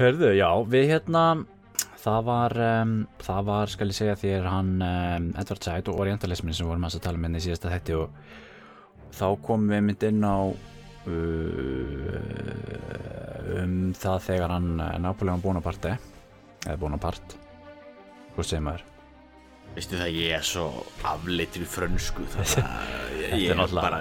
Hörðu, já, við hérna það var, um, það var skal ég segja þér hann um, Edvard Said og Orientalismin sem vorum að tala með henni í síðasta þetti og þá komum við mynd inn á uh, um það þegar hann uh, Napoleon Bonaparte eða Bonaparte hvað segir maður? Veistu það, ég er svo afleitur í frönsku þannig að ég, er er bara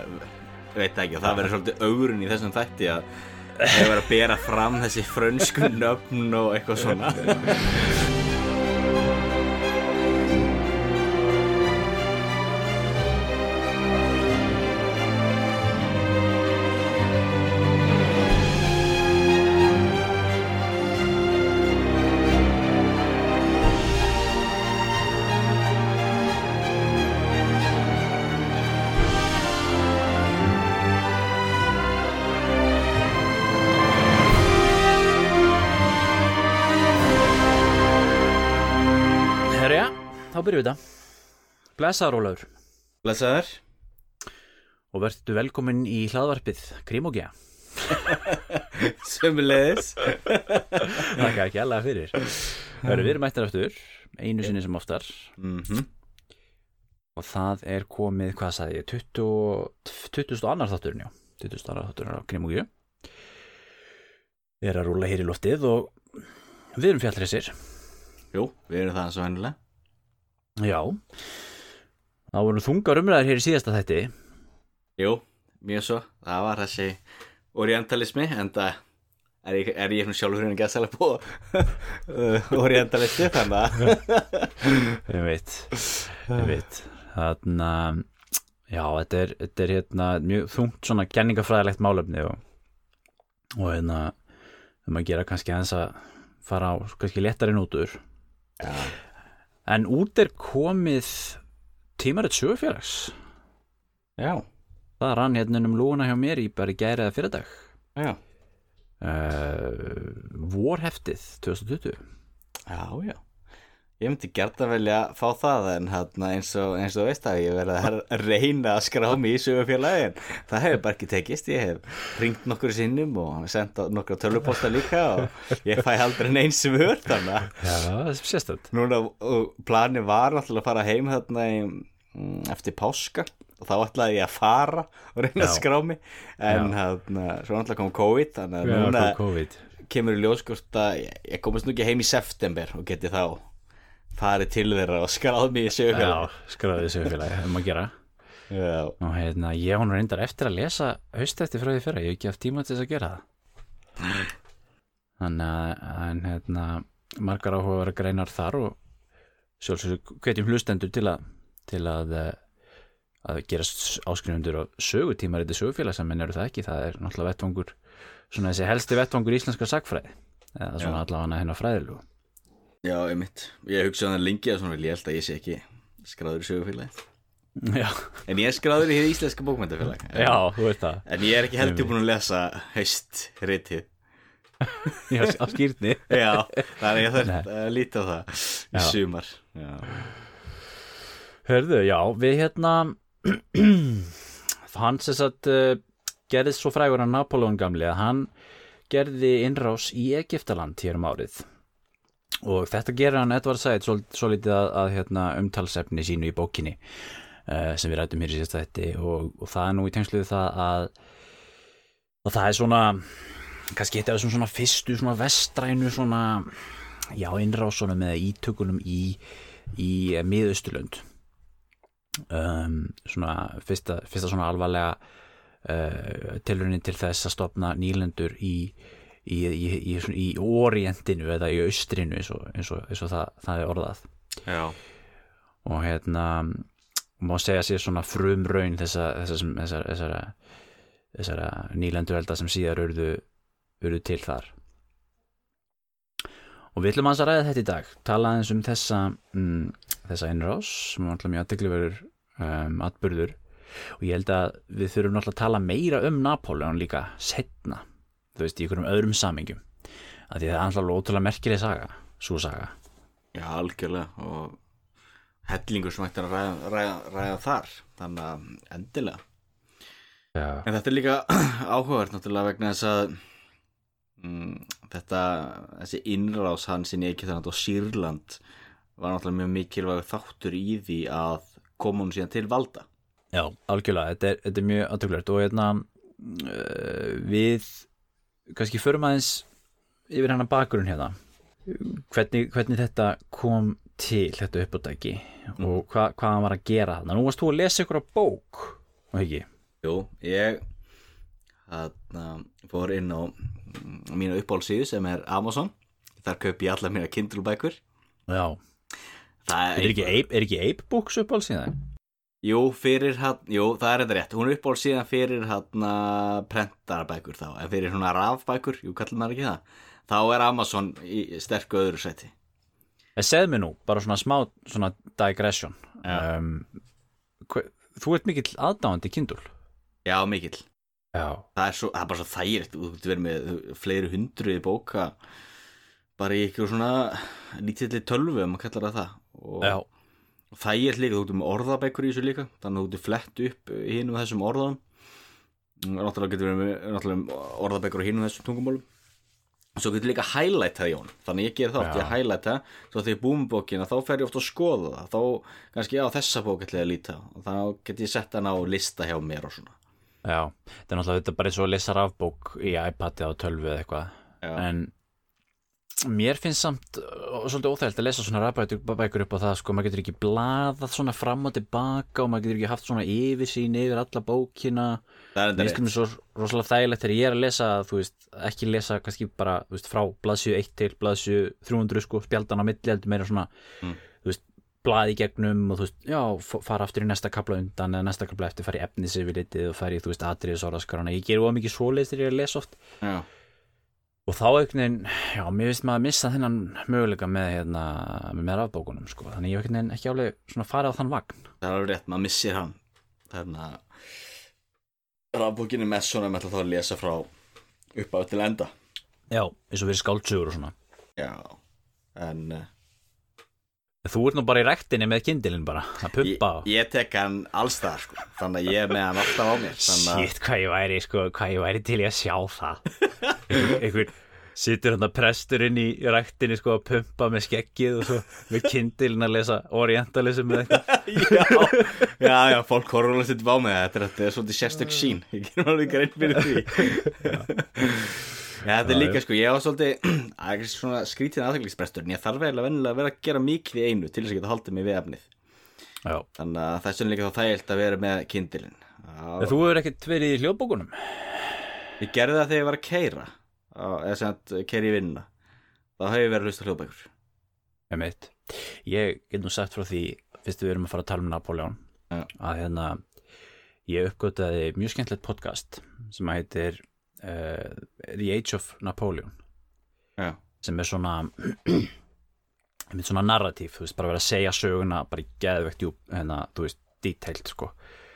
veit ekki og það verður svolítið augrun í þessum þætti að ég verður að bera fram þessi frönsku nöfn og eitthvað svona byrjum við þetta. Blessaður Ólafur. Blesaður og verður velkomin í hlaðvarpið Krimogja Sömulegis Þakka ekki allega fyrir. Hörru, Við erum mættir aftur einu sinni sem oftar. Mm og það er komið, hvað sagði ég 20, 20. annar þátturinn já. 20. annar þátturinn á Krimogju Við erum að rúla hér í loftið og við erum fjallreysir Jú, við erum það svo hennilega Já. Það voru þungar umræðar hér í síðasta þætti. Jú, mjög svo. Það var þessi orientalismi en það er ég, er ég sjálfur hérna gæðsælega på uh, orientalisti þannig að Ég veit, ég veit. Þannig að já, þetta er, þetta er hérna mjög þungt svona kenningafræðilegt málefni og, og hérna um að gera kannski aðeins að fara á kannski léttari nótur. Já, En út er komið tímarit sögufélags. Já, Það rann hérna um lúuna hjá mér í bara í gæri eða fyrir dag. Já. Uh, Vorheftið 2020 Já, já Ég myndi gert að velja að fá það en hérna, eins og, eins og veist að ég verði að reyna að skrá mig í sögufélagin það hefur bara ekki tekist. Ég hef ringt nokkur sinnum og sendt nokkra tölvuposta líka og ég fæ aldrei neins sem hör þannig að Já, það er sérstætt núna plani var náttúrulega að fara heim þarna í, mm, eftir páska. Og þá ætlaði ég að fara og reyna að Já. skrá mig. En hérna, svo náttúrulega kom COVID þannig að núna COVID. kemur í ljóskort að ég, komast nú ekki heim í september og geti þá farið til þeirra og skráð mig í sögufélag Já, skráðið sögufélagi, um að gera. Já, og hérna, ég hún reyndar eftir að lesa haust eftir frá því fyrra, ég hef ekki haft tíma til þess að gera það. Þannig að en, hérna, margar áhuga greinar þar og sjálfsög hvetjum hlustendur til að til að eh, að gera áskrifundur á sögutímariti sögufélags en eru það ekki, það er náttúrulega vettvangur svona þessi helsti vettvangur íslenska sagfræði eða svona allavega hennar fræðilegu já, einmitt. Ég hugsa hann lengi að svona vil ég held að ég sé ekki skráður í sögufélagi Já, En ég er skráður í hið íslenska bókmyndafélag já, þú veist það. En ég er ekki heldur búin að lesa haust ritið. Já, á skýrni Já, þannig að ég þarf að líta á það í Já. sumar. Já, Hörðu, já, við hérna hann sem sagt uh, gerðist svo frægur að Napoleon gamli að hann gerði innrás í Egiptaland hér um árið og þetta gerir hann Edvard Said svo, svo litið að, að hérna, umtalsefni sínu í bókinni uh, sem við rætum hér í síðasta þetta og, og það er nú í tengsluðu það að og það er svona kannski þetta er svona, svona fyrstu svona vestrænu svona já innrásunum eða ítökunum í, í miðausturlönd. Um, svona fyrsta, fyrsta svona alvarlega uh, tilraunin til þess að stopna nýlendur í í, í, í, orientinu eða í austrinu eins og, eins og, eins og það, það er orðað. Já, og hérna má segja sér svona frumraun þessa, þessa, sem- þessara, þessara, þessara nýlendurelda sem síðar urðu, urðu til þar. Og við ætlum að ræða þetta í dag. Tala aðeins um þessa mm, þessa innrás. Sem alltaf mjög aðtekliverður um, atburður. Og ég held að við þurfum náttúrulega að tala meira um Napoleon líka setna þú veist, í einhverjum öðrum samingum að því það er alltaf ótrúlega merkileg saga svo saga. Já, algjörlega og hellingur sem ætti að ræða, ræða, ræða þar þannig að endilega. Já, en þetta er líka áhugavert náttúrulega vegna þess að mm, þetta, þessi innrás hans í Egyptaland og Sýrland var náttúrulega mjög mikilvæg þáttur í því að koma hún síðan til valda. Já, algjörlega, þetta er, þetta er mjög aðtökulegt og hérna uh, við kannski förum aðeins yfir hann að bakurinn hérna. Hvernig, hvernig þetta kom til þetta uppáttæki og hva, hvað hann var að gera þarna. Nú varst þú að lesa ykkur á bók og ekki? Jú, ég þarna, fór inn á mm, mínu uppáhaldsíðu sem er Amazon. Þar kaup ég allar mína Kindle bækur Já, Það er ekki Ape, er ekki Ape Books uppáhald síðan? Jú, fyrir hann, jú, það er þetta rétt. Hún er uppáhald síðan fyrir hann prentarabækur þá, en fyrir svona rafbækur jú, kallum maður ekki það þá er Amazon í sterku öðru sæti. En segð mér nú, bara svona smá svona digression Já. um, hver, Þú ert mikill aðdáandi Kindle? Já, mikill. Já, það er, svo, það er bara svo þægilegt þú getur verið með fleiri hundruði bóka bara í eitthvað svona lítilli tölvu maður kallar það það og, já, og þægilegt líka, þú getur með orðabækur í þessu líka þannig að þú getur flett upp hinn um þessum orðanum náttúrulega getur verið með orðabækur á hinn um þessum tungumálum og svo getur líka highlight það í honum þannig ég ger þátt, Já. ég það svo þegar ég búum bókina, þá fer ég ofta að skoða það þá kannski, já, þessa bók ætla ég að líta á. og þá get ég sett hana á lista hjá mér og svona já Það er náttúrulega þetta er bara eins og að lesa rafbók í iPad eða tölvu eða eitthvað. En mér finnst samt uh, svolítið óþægilt að lesa svona rafbækur upp á það sko, maður getur ekki blaðað svona fram og tilbaka og maður getur ekki haft svona yfirsýn yfir alla bókina. Það er svo rosalega þægilegt þegar ég er að lesa þú veist, ekki lesa kannski bara þú veist, frá blaðsju 1 til blaðsju 300 sko, spjaldan á milli heldur meira svona Mm. þú veist, blaði gegnum og þú veist, já, fara aftur í næsta kapla undan eða næsta kapla eftir, fara í efnis yfir litið og fara í, þú veist, atriðis orðaskarana ég ger og þá einhvern veginn, já, mér finnst maður að missa þennan möguleika með, hérna, með rafbókunum, sko, þannig ég hef einhvern veginn ekki álega svona farið á þann vagn. Það er rétt, maður missir hann. Þannig að rafbókinni með svona með þá að lesa frá upp á til enda. Já, eins og verið skáltsugur og svona. Já, en uh, Þú ert nú bara í rektinni með kindilinn bara, að ég, pumpa á ég tek hann allstaðar sko. þannig að ég er með hann alltaf á mér þannig að Shit, hvað ég væri, sko, hvað ég væri til í að sjá það. Einhver, einhver situr hann að presturinn í ræktinni sko að pumpa með skeggið og svo með kindilin að lesa orientalism með eitthvað. Já, já, já, fólk horfður alveg stundum á mig þetta er, þetta er svolítið sérstök sín ég gerum alveg grein fyrir því já, þetta er líka sko ég á svolítið, skrítið aðteglisbrestur en ég þarf eiginlega vennilega að vera að gera mikið í einu til þess að geta haldið mig við efnið. Já, þannig að það er svona líka þá þægilt að vera með kindilin En þú hefur ekkert verið í hljóðbókunum? Ég gerði það þegar ég var að keira eða sem að keira í vinnuna. Þá hef ég verið að hlusta hljóðbækur. Með mitt Ég get nú sagt frá því, fyrst við erum að fara að tala um Napoleon Já. að hérna ég uppgötaði mjög skemmtilegt podcast sem heitir uh, The Age of Napoleon. Já, sem er svona einmitt svona narratív, þú veist, bara verið að segja söguna bara í geðvegt djúp, hérna, þú veist detailed, sko,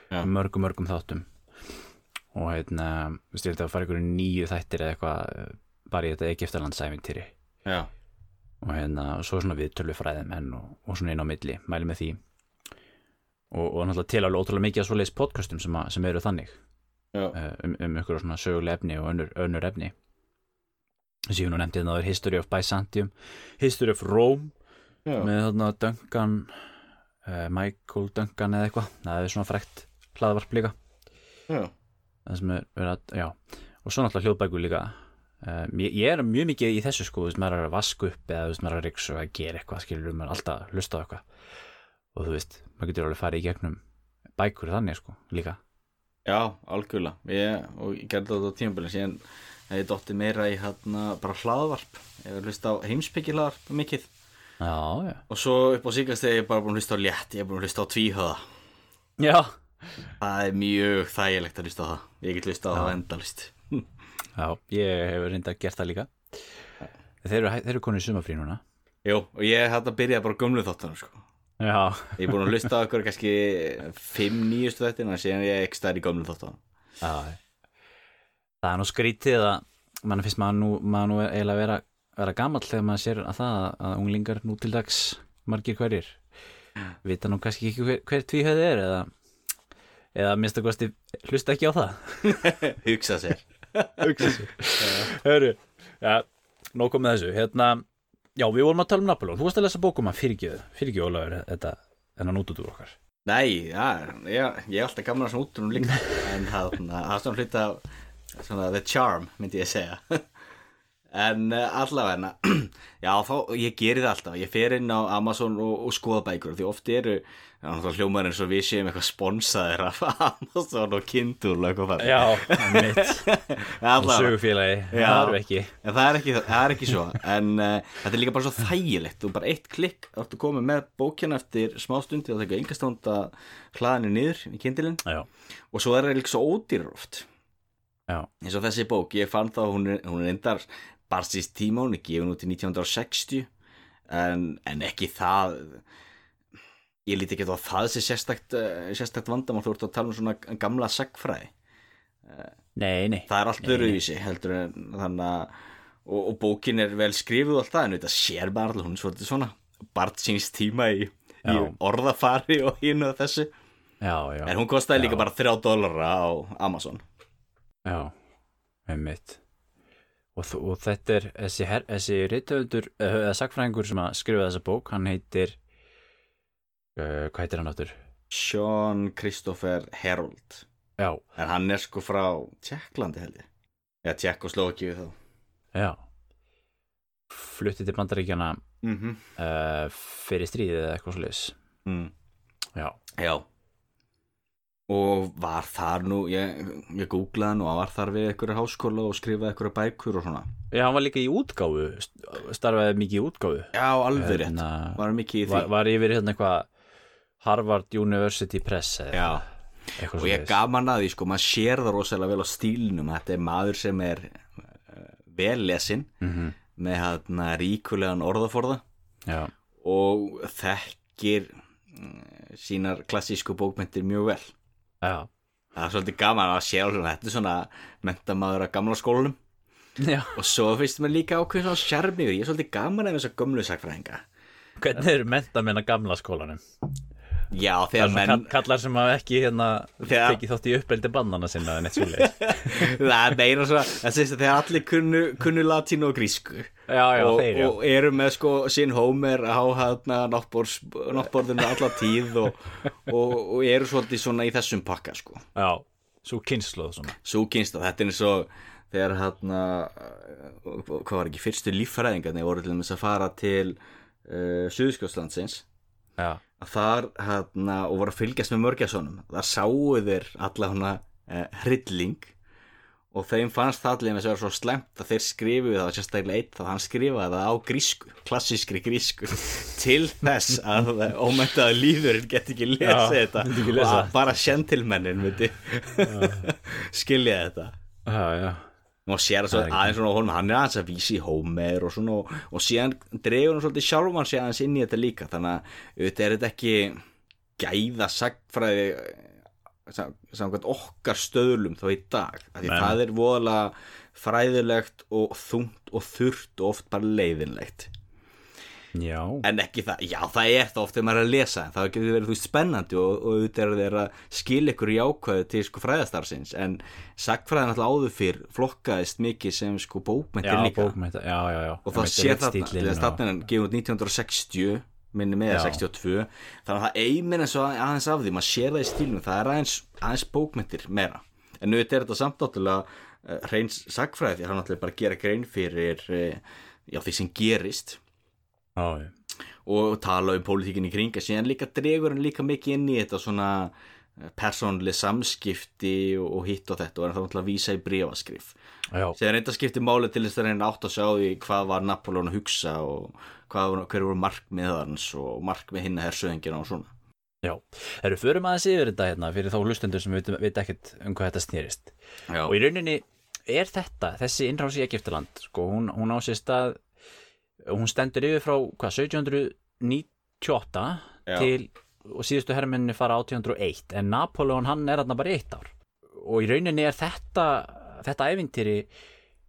Já. mörgum, mörgum þáttum. Og hérna, þú veist, ég held að fara ykkur nýju þættir eða eitthvað eh, bara í þetta Egiptalandsæfintýri já, og hérna, svo svona viðtölu fræðimenn og, og svona inn á milli, mæli með því. Og, og náttúrulega til alveg ótrúlega mikið að svoleiðis podcastum sem, að, sem eru þannig um, um ykkur svona söguleg efni og önnur, önnur efni. Þess að ég nú nefndi það er History of Byzantium History of Rome já. með þarna Duncan uh, Michael Duncan eða eitthvað. Það er svona frekt hlaðvarp líka. Það sem er verið að, og svo náttúrulega hljóðbækur líka. Uh, ég, ég er mjög mikið í þessu sko þú veist, maður er að vaska upp eða þú veist, maður er að riksa og að gera eitthvað skilur maður er alltaf að hlusta á eitthvað. Og þú veist, maður getur alveg farið í gegnum bækur þannig sko, líka Já, algjörlega. Ég, og ég gerði þetta á tímabili síðan hef ég dotti meira í hérna bara hlaðvarp. Ég hef hlust á heimsbyggi hlaðvarp mikið. Já, já, og svo upp á síkast þegar ég bara búin að hlusta á létt ég er búin að hlusta á tvíhöða. Já, það er mjög þægilegt að hlusta á það. Ég get hlusta á Já. það endalist já ég hef reynda gert það líka. Þeir eru, eru konið sumafrí núna. Jú, og ég hef þetta byrjað bara á gömlu þáttunum sko. Já, ég er búin að hlusta á okkur kannski fimm nýjustu þættin en síðan er ég ekki stær í gömlu þáttunum. Já það er nú skrítið að mann finnst maður nú, maður nú eiginlega vera, vera gamall þegar maður sér að það að unglingar nú til dags margir hverjir vita nú kannski ekki hver, hver tvíhöði er eða eða minnst að kosti hlusta ekki á það. Hugsa sér. Hörru, Já, nóg komið þessu. Hérna, Já, við vorum að tala um Napoleon Þú varst að lesa bókum að fyrirgjöðu Ólafur, þetta Þennan út út úr okkar. Nei, já, ég, ég er alltaf gaman að svona út um líka. En það er svona hluta svona the charm, myndi ég segja. En uh, allavega já, þá, ég geri það alltaf. Ég fer inn á Amazon og, og skoða bækur því oft eru, þá hljómar eins og við séum eitthvað sponsaðir af Amazon og Kindle eitthvað það Já, mitt Og sögufélagi, það eru ekki. En það er ekki, það er ekki svo. En uh, þetta er líka bara svo þægilegt. Og bara eitt klikk áttu komið með bókina eftir smá stundi og það er ekki engastónd að hlaðinu niður í kindilinn. Já, og svo er það líka svo ódýrar oft já, eins og þessi bók, ég fann þá hún er, hún er endar barsist tíma hún er gefin út í 1960 en, en ekki það ég líti ekki á það sé sérstakt, uh, sérstakt vandamál þú ert að tala um svona gamla sagfræði nei, nei. Það er allt öruvísi heldur en þannig að og, og bókin er vel skrifuð og allt það en þetta sér bara allir hún er svolítið svona Bart síns tíma í, í orðafari og hínu og þessu. Já, já, en hún kostaði líka bara 3 dólara á Amazon. Já Einmitt. Og, og þetta er þessi, þessi reytöfundur eða sagfræðingur sem að skrifa þessa bók hann heitir uh, hvað heitir hann áttur? Sean Christopher Herold Já, en hann er sko frá Tjekklandi held ég. Eða Tjekk og Slókíu þá. Já. Flutti til bandaríkjana mm -hmm. uh, fyrir stríðið eða eitthvað sliðis mm. Já, já. Og var þar nú ég, ég googlaði hann og var þar við einhverja háskóla og skrifaði einhverja bækur og svona. Já hann var líka í útgáfu st- starfaði mikið í útgáfu. Já, alveg rétt, Hérna, var mikið í því. var, var yfir hérna eitthvað Harvard University Press já, og ég gaman að því sko, maður sér það rosalega vel á stílinum þetta er maður sem er uh, vel lesinn Mhm, með hérna ríkulegan orðaforða Já, og þekkir uh, sínar klassísku bókmyndir mjög vel. Já, það er svolítið gaman að sjá svona, þetta er svona mentamaður að gamla skólanum. Já. Og svo finnst mér líka ákveðin svona sjarmi ég er svolítið gaman af þess að gömlu sakfræðinga Hvernig eru mentamenn að gamla skólanum? Já Það er þegar svona menn kall- kallar sem hafa ekki hérna Þegar- tekið þátt í uppeldi bannana sinna en eitt svoleiðis. Það meira svona það sést að þegar allir kunnu, kunnu latínu og grísku Já, já, og, þeir já. og eru með sko sín Homer á hérna náttborðinu alla tíð og, og, og eru svolítið svona í þessum pakka sko. Já, svo kynsluð svona. Svo kynst þetta er eins og þegar hérna hvað var ekki fyrstu líffræðingarnir voru til að fara til uh, Suðskjóslandsins Já, að þar hérna og voru að fylgjast með mörgjarsonum þar sáu þeir alla hana uh, hrylling. Og þeim fannst það allir með þess að vera svo slemt að þeir skrifuðu það sérstaklega eitt þá hann skrifaði það á grísku klassískri grísku til þess að ómæntaða líðurinn get ekki lesið Já, þetta ekki og lesa. að bara sjentilmennin myndi skilja þetta. Já, já og sér að aðeins svona honum hann er aðeins að vísi í Homer og svona og, og síðan dregur hann svolítið sjálfan sig aðeins inn í þetta líka þannig að auðvitað er þetta ekki gæða sagfræði sam- samkvæmt okkar stöðlum þá í dag því það er voðalega fræðilegt og þungt og þurrt og oft bara leiðinlegt Já, en ekki það, já það er það oft þegar maður er að lesa það getur verið þú veist spennandi og, og auðvitað er að skilja ykkur í ákvæðu til sko fræðastarsins en sagfræðin alltaf áður fyrr flokkaðist mikið sem sko bókmyndir líka. bókmynda Já, já, já. Og það sé þarna, hann gefið út 1960 minni með Já. 62 þannig að það eimin eins og aðeins af því maður sér það í stílunum, það er aðeins, aðeins bókmyndir meira, en auðvitað er þetta samt náttúrulega uh, hreins sagfræði því hann náttúrulega bara gera grein fyrir uh, já, því sem gerist Já, og tala um pólitíkinni kringa síðan líka dregur hann líka mikið inn í þetta svona persónlega samskipti og, hitt og þetta og er það náttúrulega að vísa í brífaskrif já, sem enda skipti máli til þess að reyna átt að sjá því hvað var Napoleon að hugsa og var- hver voru markmið hans og markmið hinna hersöðingina og svona. Já. Erum förum aðeins yfir þetta hérna fyrir þá hlustendur sem veit, ekkert um hvað þetta snýrist Já, og í rauninni er þetta, þessi innrás í Egiptaland sko, hún, hún á sér stað hún stendur yfir frá hvað, 1798 Já. til og síðustu herminni fara 1801 en Napoleon hann er þarna bara eitt ár. Og í rauninni er þetta þetta ævintýri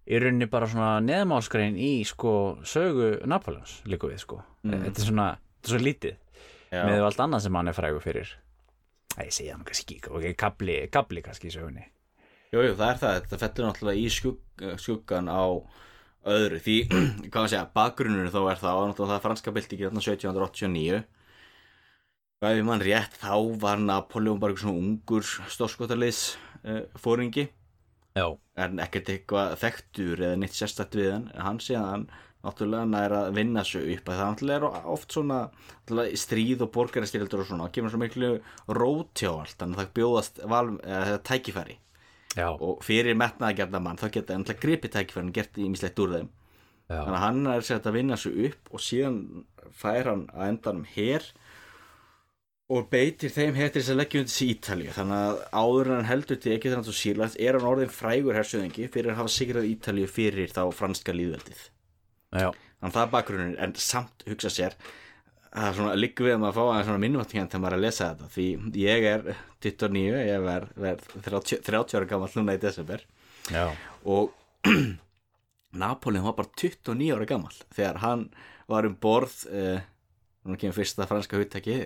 í rauninni bara svona neðmálskrein í sko sögu Napoleons líka við sko. Mm. þetta er svona, þetta er svo lítið já, með allt annað sem hann er frægur fyrir. Æ, ég segja hann kannski ekki, ok, kabli, kabli kannski í sögunni. Jú, jú, það er það. Þetta fellur náttúrulega í skugg, skuggan á öðru. Því, hvað maður segja, bakgrunnur þó er það, náttúrulega það er franska byltingi 1789 hvað ef mann rétt, þá var Napoleon bara eitthvað svona ungur stórskotarliðs uh, fóringi Já, en ekkert eitthvað þekktur eða neitt sérstætt við hann. Hann síðan náttúrulega nær að vinna sig upp. Að það náttúrulega er oft svona stríð og borgarastyrjaldur og svona og kemur svo miklu rót hjá allt. Þannig að það bjóðast val, eða, tækifæri já, og fyrir metnaða gerða mann þá geta náttúrulega gripið tækifærin gert ímislegt úr þeim. Já, þannig að hann er sér að vinna sig upp og síðan fær hann að endanum hér og beitir þeim hér til þess að leggja undir sig Ítalíu. Þannig að áður en hann heldur til ekki þannig að Sýrlands er hann orðin frægur hersöðingi fyrir að hafa sigrað Ítalíu fyrir þá franska líðveldið þannig að það er bakgrunin en samt hugsa sér er svona líka við að maður fá aðeins svona minnumáttíðan þegar maður er að lesa þetta. Því ég er 29, ég verð ver 30, 30 ára gammal núna í desember. Já, og Napoleon var bara 29 ára gammal þegar hann var um borð uh, hann kemur fyrsta franska hugtæki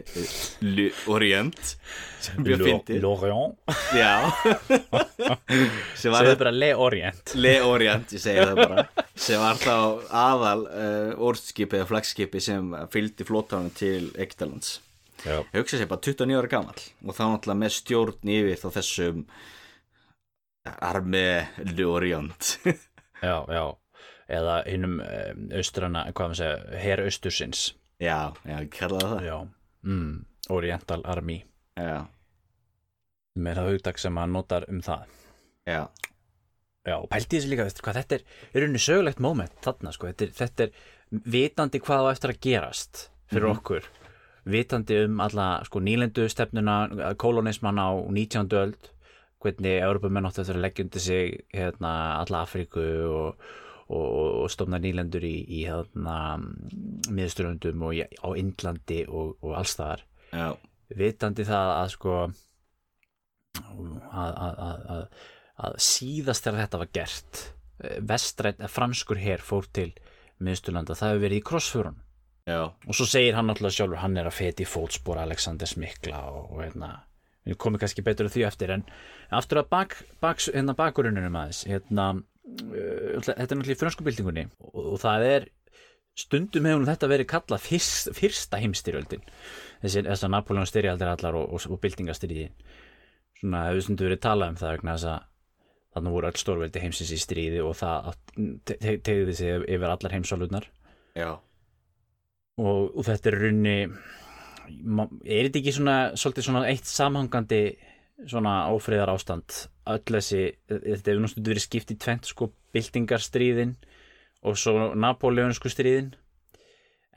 Le Orient sem bjöð fyndið. Lorient. Segðu bara Le Orient. Le Orient, ég segi það bara. Sem var þá aðal uh, orðskipi eða flagskipi sem fylgdi flótánum til Egtalands Já, ég hugsa sér bara 29 ára gammal og þá náttúrulega með stjórn yfir þá þessum armi Le Orient. Já, já. Eða hinnum austrana, hvað maður segja, her austursins já, já, kallaði það. Já, mm, Oriental Army. Já, með það hugtak sem hann notar um það. Já, Já, og pælti þessi líka, veistu hvað, þetta er er rauninni sögulegt moment þarna, sko, þetta er, þetta er vitandi hvað á eftir að gerast fyrir okkur, vitandi um alla, sko, nýlendu stefnuna kolonismann á 19. öld hvernig Európumenn áttu eftir að leggja undir sig hérna, alla Afríku og, og, og stofna nýlendur í, í hérna, miðsturöndum og í, á Indlandi og, og allstaðar já, vitandi það að sko að, að, að, að, að síðast þegar þetta var gert vestræn, franskur her fór til miðsturlanda, það hefur verið í krossfjörun og svo segir hann náttúrulega sjálfur hann er að feti fótspor Alexander Smikla og, og hérna við komum kannski betur að því eftir en aftur að bak, bak, hérna bakurununum aðeins hérna, þetta er náttúrulega í frönskubildingunni og, og það er stundum hefur þetta verið kallað fyrst, fyrsta heimstyrjöldin þessi, þessar Napoleon styrjaldir allar og, og, og byltingastriði svona hefur stundum verið talað um það vegna þess að þannig voru öll stórveldi heimsins í stríði og það te te tegði sig yfir allar heimsálunar já, og, og þetta er runni er þetta ekki svona svona eitt samhangandi svona ófriðar ástand öll þessi, þetta hefur náttúrulega verið skipt í tvent sko, byltingarstríðin og svo Napoleonsku stríðin.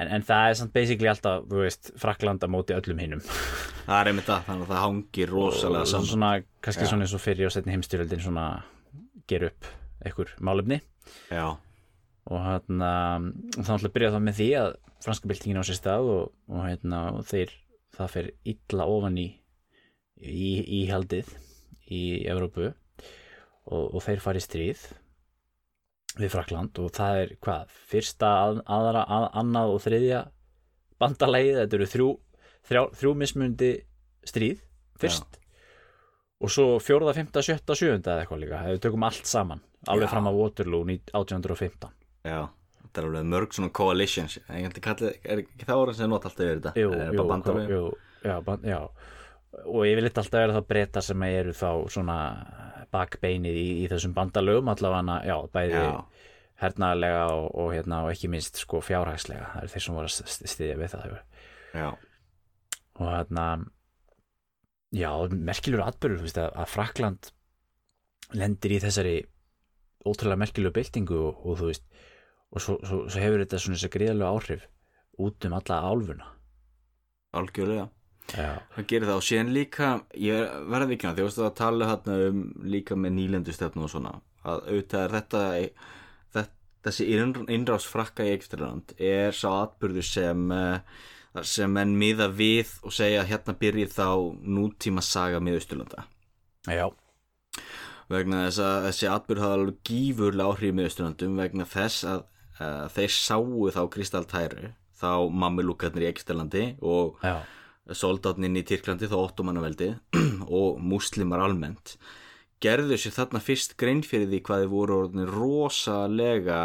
En, en það er samt basically alltaf, þú veist, Fraklanda móti öllum hinnum það er einmitt það þannig að það hangir rosalega og saman. svona, kannski Já. svona eins og fyrir og setni heimstyrjöldin svona ger upp einhver málefni. Já, og hérna og þá ætla að byrja það með því að franska byltingin á sér stað og, og hérna og þeir, það fer illa ofan í í, í haldið í Evrópu og, og þeir fara í stríð við Frakland og það er hvað, fyrsta, að, aðra, að, annað og þriðja bandalægið, þetta eru þrjú þrjá, þrjú mismundi stríð fyrst og svo fjórða, fymta, sjötta, sjöunda eða eitthvað líka, við tökum allt saman alveg Já. fram á Waterloo ní- 1815 já þetta er alveg mörg svona coalitions ég held að kalla, er ekki það orðin sem nota alltaf yfir þetta? Jú, er jú, bara bandalögin? jú, já, band, já og ég vil alltaf vera þá breyta sem eru þá svona bakbeinið í, í þessum bandalögum allavega, já, bæði hernaðarlega og, og, hérna, og ekki minnst sko fjárhagslega, það er þeir sem voru að st- styðja við það já, og hérna já, merkilur atbyrður þú veist, að, að Frakland lendir í þessari ótrúlega merkilegu byltingu og, og þú veist og svo, svo, svo hefur þetta svona þess að gríðalega áhrif út um alla álfuna. Algjörlega það gerir það og síðan líka ég verði ekki því varstu að tala þarna um líka með nýlendustefnu og svona að auðvitað er þetta, þetta þessi innrás frakka í Egyptaland er sá atbyrður sem eh, sem menn miða við og segja að hérna byrjið þá nútíma saga miðausturlanda. Já, vegna þess að þessi atbyrð hafa alveg gífurlega áhrif í miðausturlandum vegna þess að uh, þeir sáu þá kristaltæru þá mammilúkarnir í Egyptalandi og já, soldátnin í Tyrklandi þá ottomannaveldi og múslimar almennt gerðu sér þarna fyrst grein fyrir því hvað þið voru orðin rosalega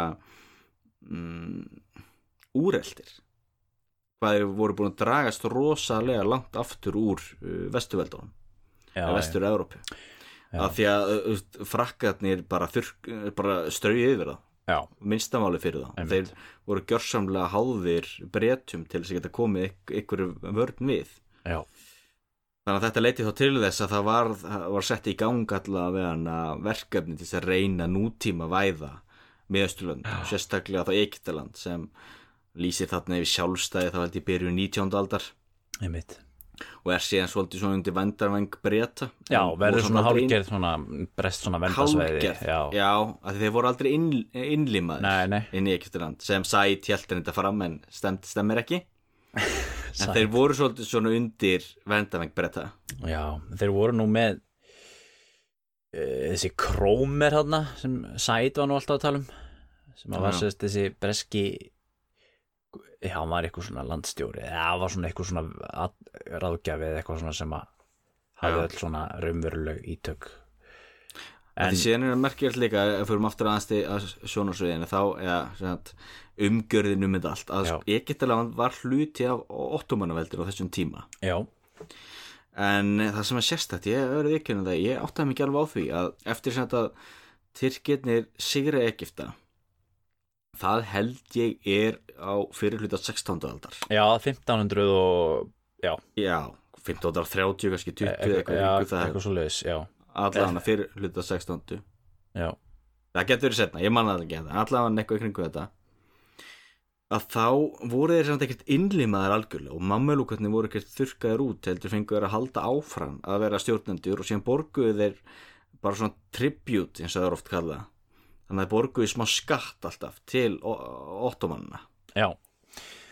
mm, úreldir hvað þeir voru búin að dragast rosalega langt aftur úr uh, vestuveldunum eða vestur Európu Já. af því að uh, frakkarnir bara, bara strauði yfir það minnstamáli fyrir það Einmitt. þeir voru gjörsamlega háðir bretum til þess að geta komið ykk, ykkur vörn við. Já, þannig að þetta leiti þá til þess að það var, var sett í gang allavega verkefni til þess að reyna nútíma væða miðausturlönd, sérstaklega þá Egyptaland sem lýsir þarna yfir sjálfstæði þá held ég byrju 19. aldar. Einmitt og er síðan svolítið svona undir vendarvæng breyta Já, verður svona hálgerð svona brest svona vendasveiði hálgerð, Já, því þeir voru aldrei inn, nei. inn í Egyptaland. Sem sæt hjæltir þetta fram en stemd, stemmir ekki. En þeir voru svolítið svona undir vendarvæng breyta já, þeir voru nú með uh, þessi krómer hérna sem Sæt var nú alltaf að tala um sem að var sérst þessi breski já, hann var eitthvað svona landstjóri eða hann var svona eitthvað svona að- ráðgjafi eða eitthvað svona sem að hafði öll svona raunveruleg ítök. En því síðan er það merkilegt líka ef við fyrir aftur aðeins til að sjónarsviðinu þá eða sagt, umgjörðin um þetta allt. Að. Egyptaland var hluti af ottomannaveldir á þessum tíma. Já, en það sem er sérstætt, ég verið ekki það ég áttaði mikið alveg á því að eftir sem þetta Tyrkirnir sigra Egypta það held ég er á fyrir hluta 16. aldar. Já, 1500 og já, já, 1530 kannski 20 eitthvað, eitthvað, já, eitthvað, eitthvað svo leiðis allan fyrir hluta 16. já, það getur verið setna, ég manna það ekki allavega eitthvað í kringu þetta. Að þá voru þeir samt ekkert innlimaðar algjörlega og mammelúkarnir voru ekkert þurrkaðir út heldur fengu þeir að halda áfram að vera stjórnendur og síðan borguðu þeir bara svona tribute eins og það er oft kallað þannig að þeir borguðu smá skatt alltaf til ottomanna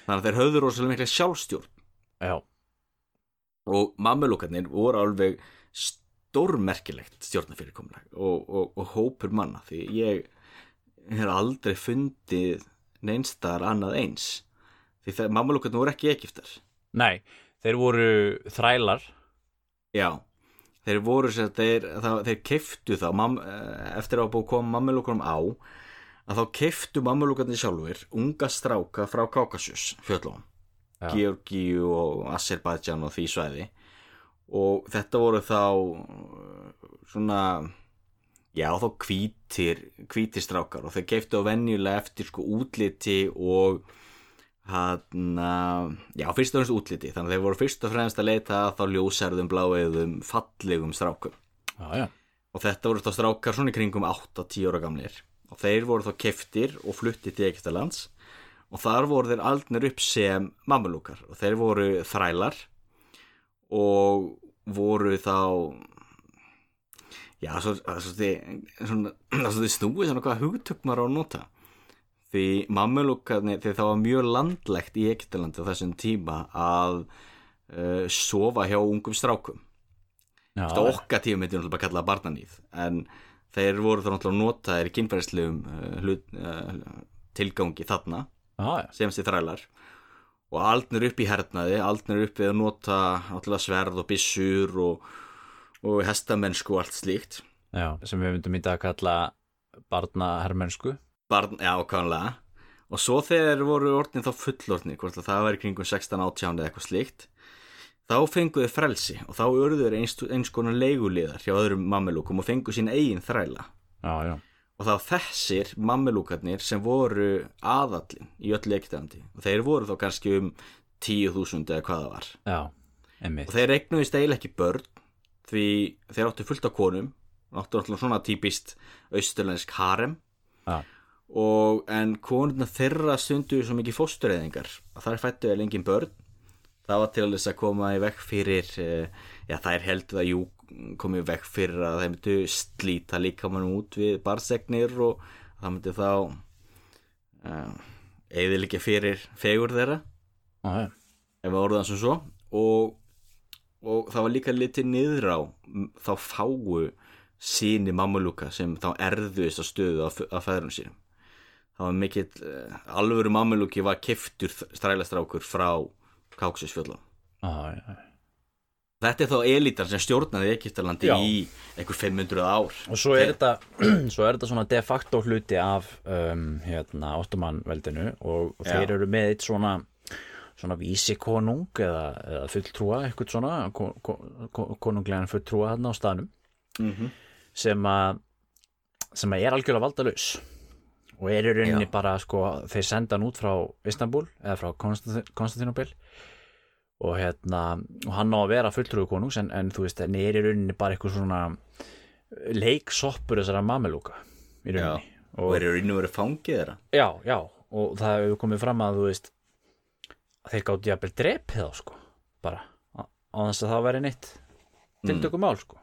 þannig að þeir höfðu rosalega mikla sjálfstjórn. Já. Og mammelúkarnir voru alveg stórmerkilegt stjórnafyrirkomlag og, og, og hópur manna því ég hef aldrei fundið neinstar annað eins. Því það mammelúkarnir voru ekki ekiftar Nei, þeir voru þrælar. Já, þeir voru sér þeir, þeir keiftu þá mam, eftir að búið koma mammelúkarum á að þá keiftu mammelúkarnir sjálfur unga stráka frá Kaukasus fjöllum Já. Georgíu og Azerbaijan og því svæði og þetta voru þá uh, svona já þá hvítir hvítir strákar og þeir keiftu á venjulega eftir sko útliti og hann já fyrst og fremst útliti þannig að þeir voru fyrst og fremst að leita þá ljósærðum bláeðum fallegum strákum Já, já, og þetta voru þá strákar svona í kringum 8-10 ára gamlir og þeir voru þá keftir og fluttið til Egyptalands og þar voru þeir aldnir upp sem mamalúkar og þeir voru þrælar og voru þá já, svo, svo þið svona, snúið svona hvað hugtök maður á nota því mamalúkarnir, því það var mjög landlegt í Egyptalandi á þessum tíma að uh, sofa hjá ungum strákum. Þetta okkar tíma myndi náttúrulega bara kalla barnanýð en þeir voru þá náttúrulega notaðir í kynfærslegum uh, uh, tilgangi þarna já, sem þessi þrælar og aldnir upp í hernaði, aldnir upp við að nota náttúrulega sverð og byssur og, og hestamennsku og allt slíkt. Já, sem við myndum í dag að kalla barnahermennsku barn, já, kannulega og svo þegar voru orðin þá fullorðni hvort að það væri kringum 16-18 eða eitthvað slíkt þá fenguðu frelsi og þá urður eins, eins konar leiguliðar hjá öðrum mammelúkum og fengu sín eigin þræla. Já, já, og þá þessir mammelúkarnir sem voru aðallin í öllu ekkitandi og þeir voru þá kannski um 10.000 eða hvað það var. Já, og þeir eignuðist eiginlega ekki börn því þeir áttu fullt af konum áttu náttúrulega svona típist austurlensk harem. Já, og en konurna þeirra stundu svo mikið fóstureyðingar. Að þær fættu eða engin börn. Það var til þess að koma í vekk fyrir eh, já þær heldur að jú komið vekk fyrir að þeir myndu slíta líka mann út við barsegnir og það myndi þá uh, eðilegja fyrir fegur þeirra. Já, ef við orðum það sem svo. Og, og það var líka litið niður á þá fáu síni mammulúka sem þá erðuðist á stöðu af, af fæðurum sínum það var mikill uh, alvöru mammulúki var keftur strælastrákur frá já, Þetta er þá elitan sem stjórnaði Egyptalandi Já. í einhver 500 ár. Og svo er þetta svo er þetta svona de facto hluti af um, hérna, Ottoman-veldinu og, og þeir eru með eitt svona svona vísikonung eða, eða fulltrúa, eitthvað svona ko, ko, ko, konunglegan fulltrúa hérna á staðnum Mhm. sem að sem að er algjörlega valdalaus og er í rauninni Já. bara sko, þeir senda hann út frá Istanbul eða frá Konstantin- Konstantinople og hérna og hann á að vera fulltrúi konungs en, en þú veist, en er í rauninni bara eitthvað svona leiksoppur þessara mamelúka í rauninni. Og eru inn og verið fangið þeirra. Já, já, og það hefur komið fram að þú veist að þeir gátt jafnvel drepið þá sko bara, á á þess að það væri neitt tiltökum mál sko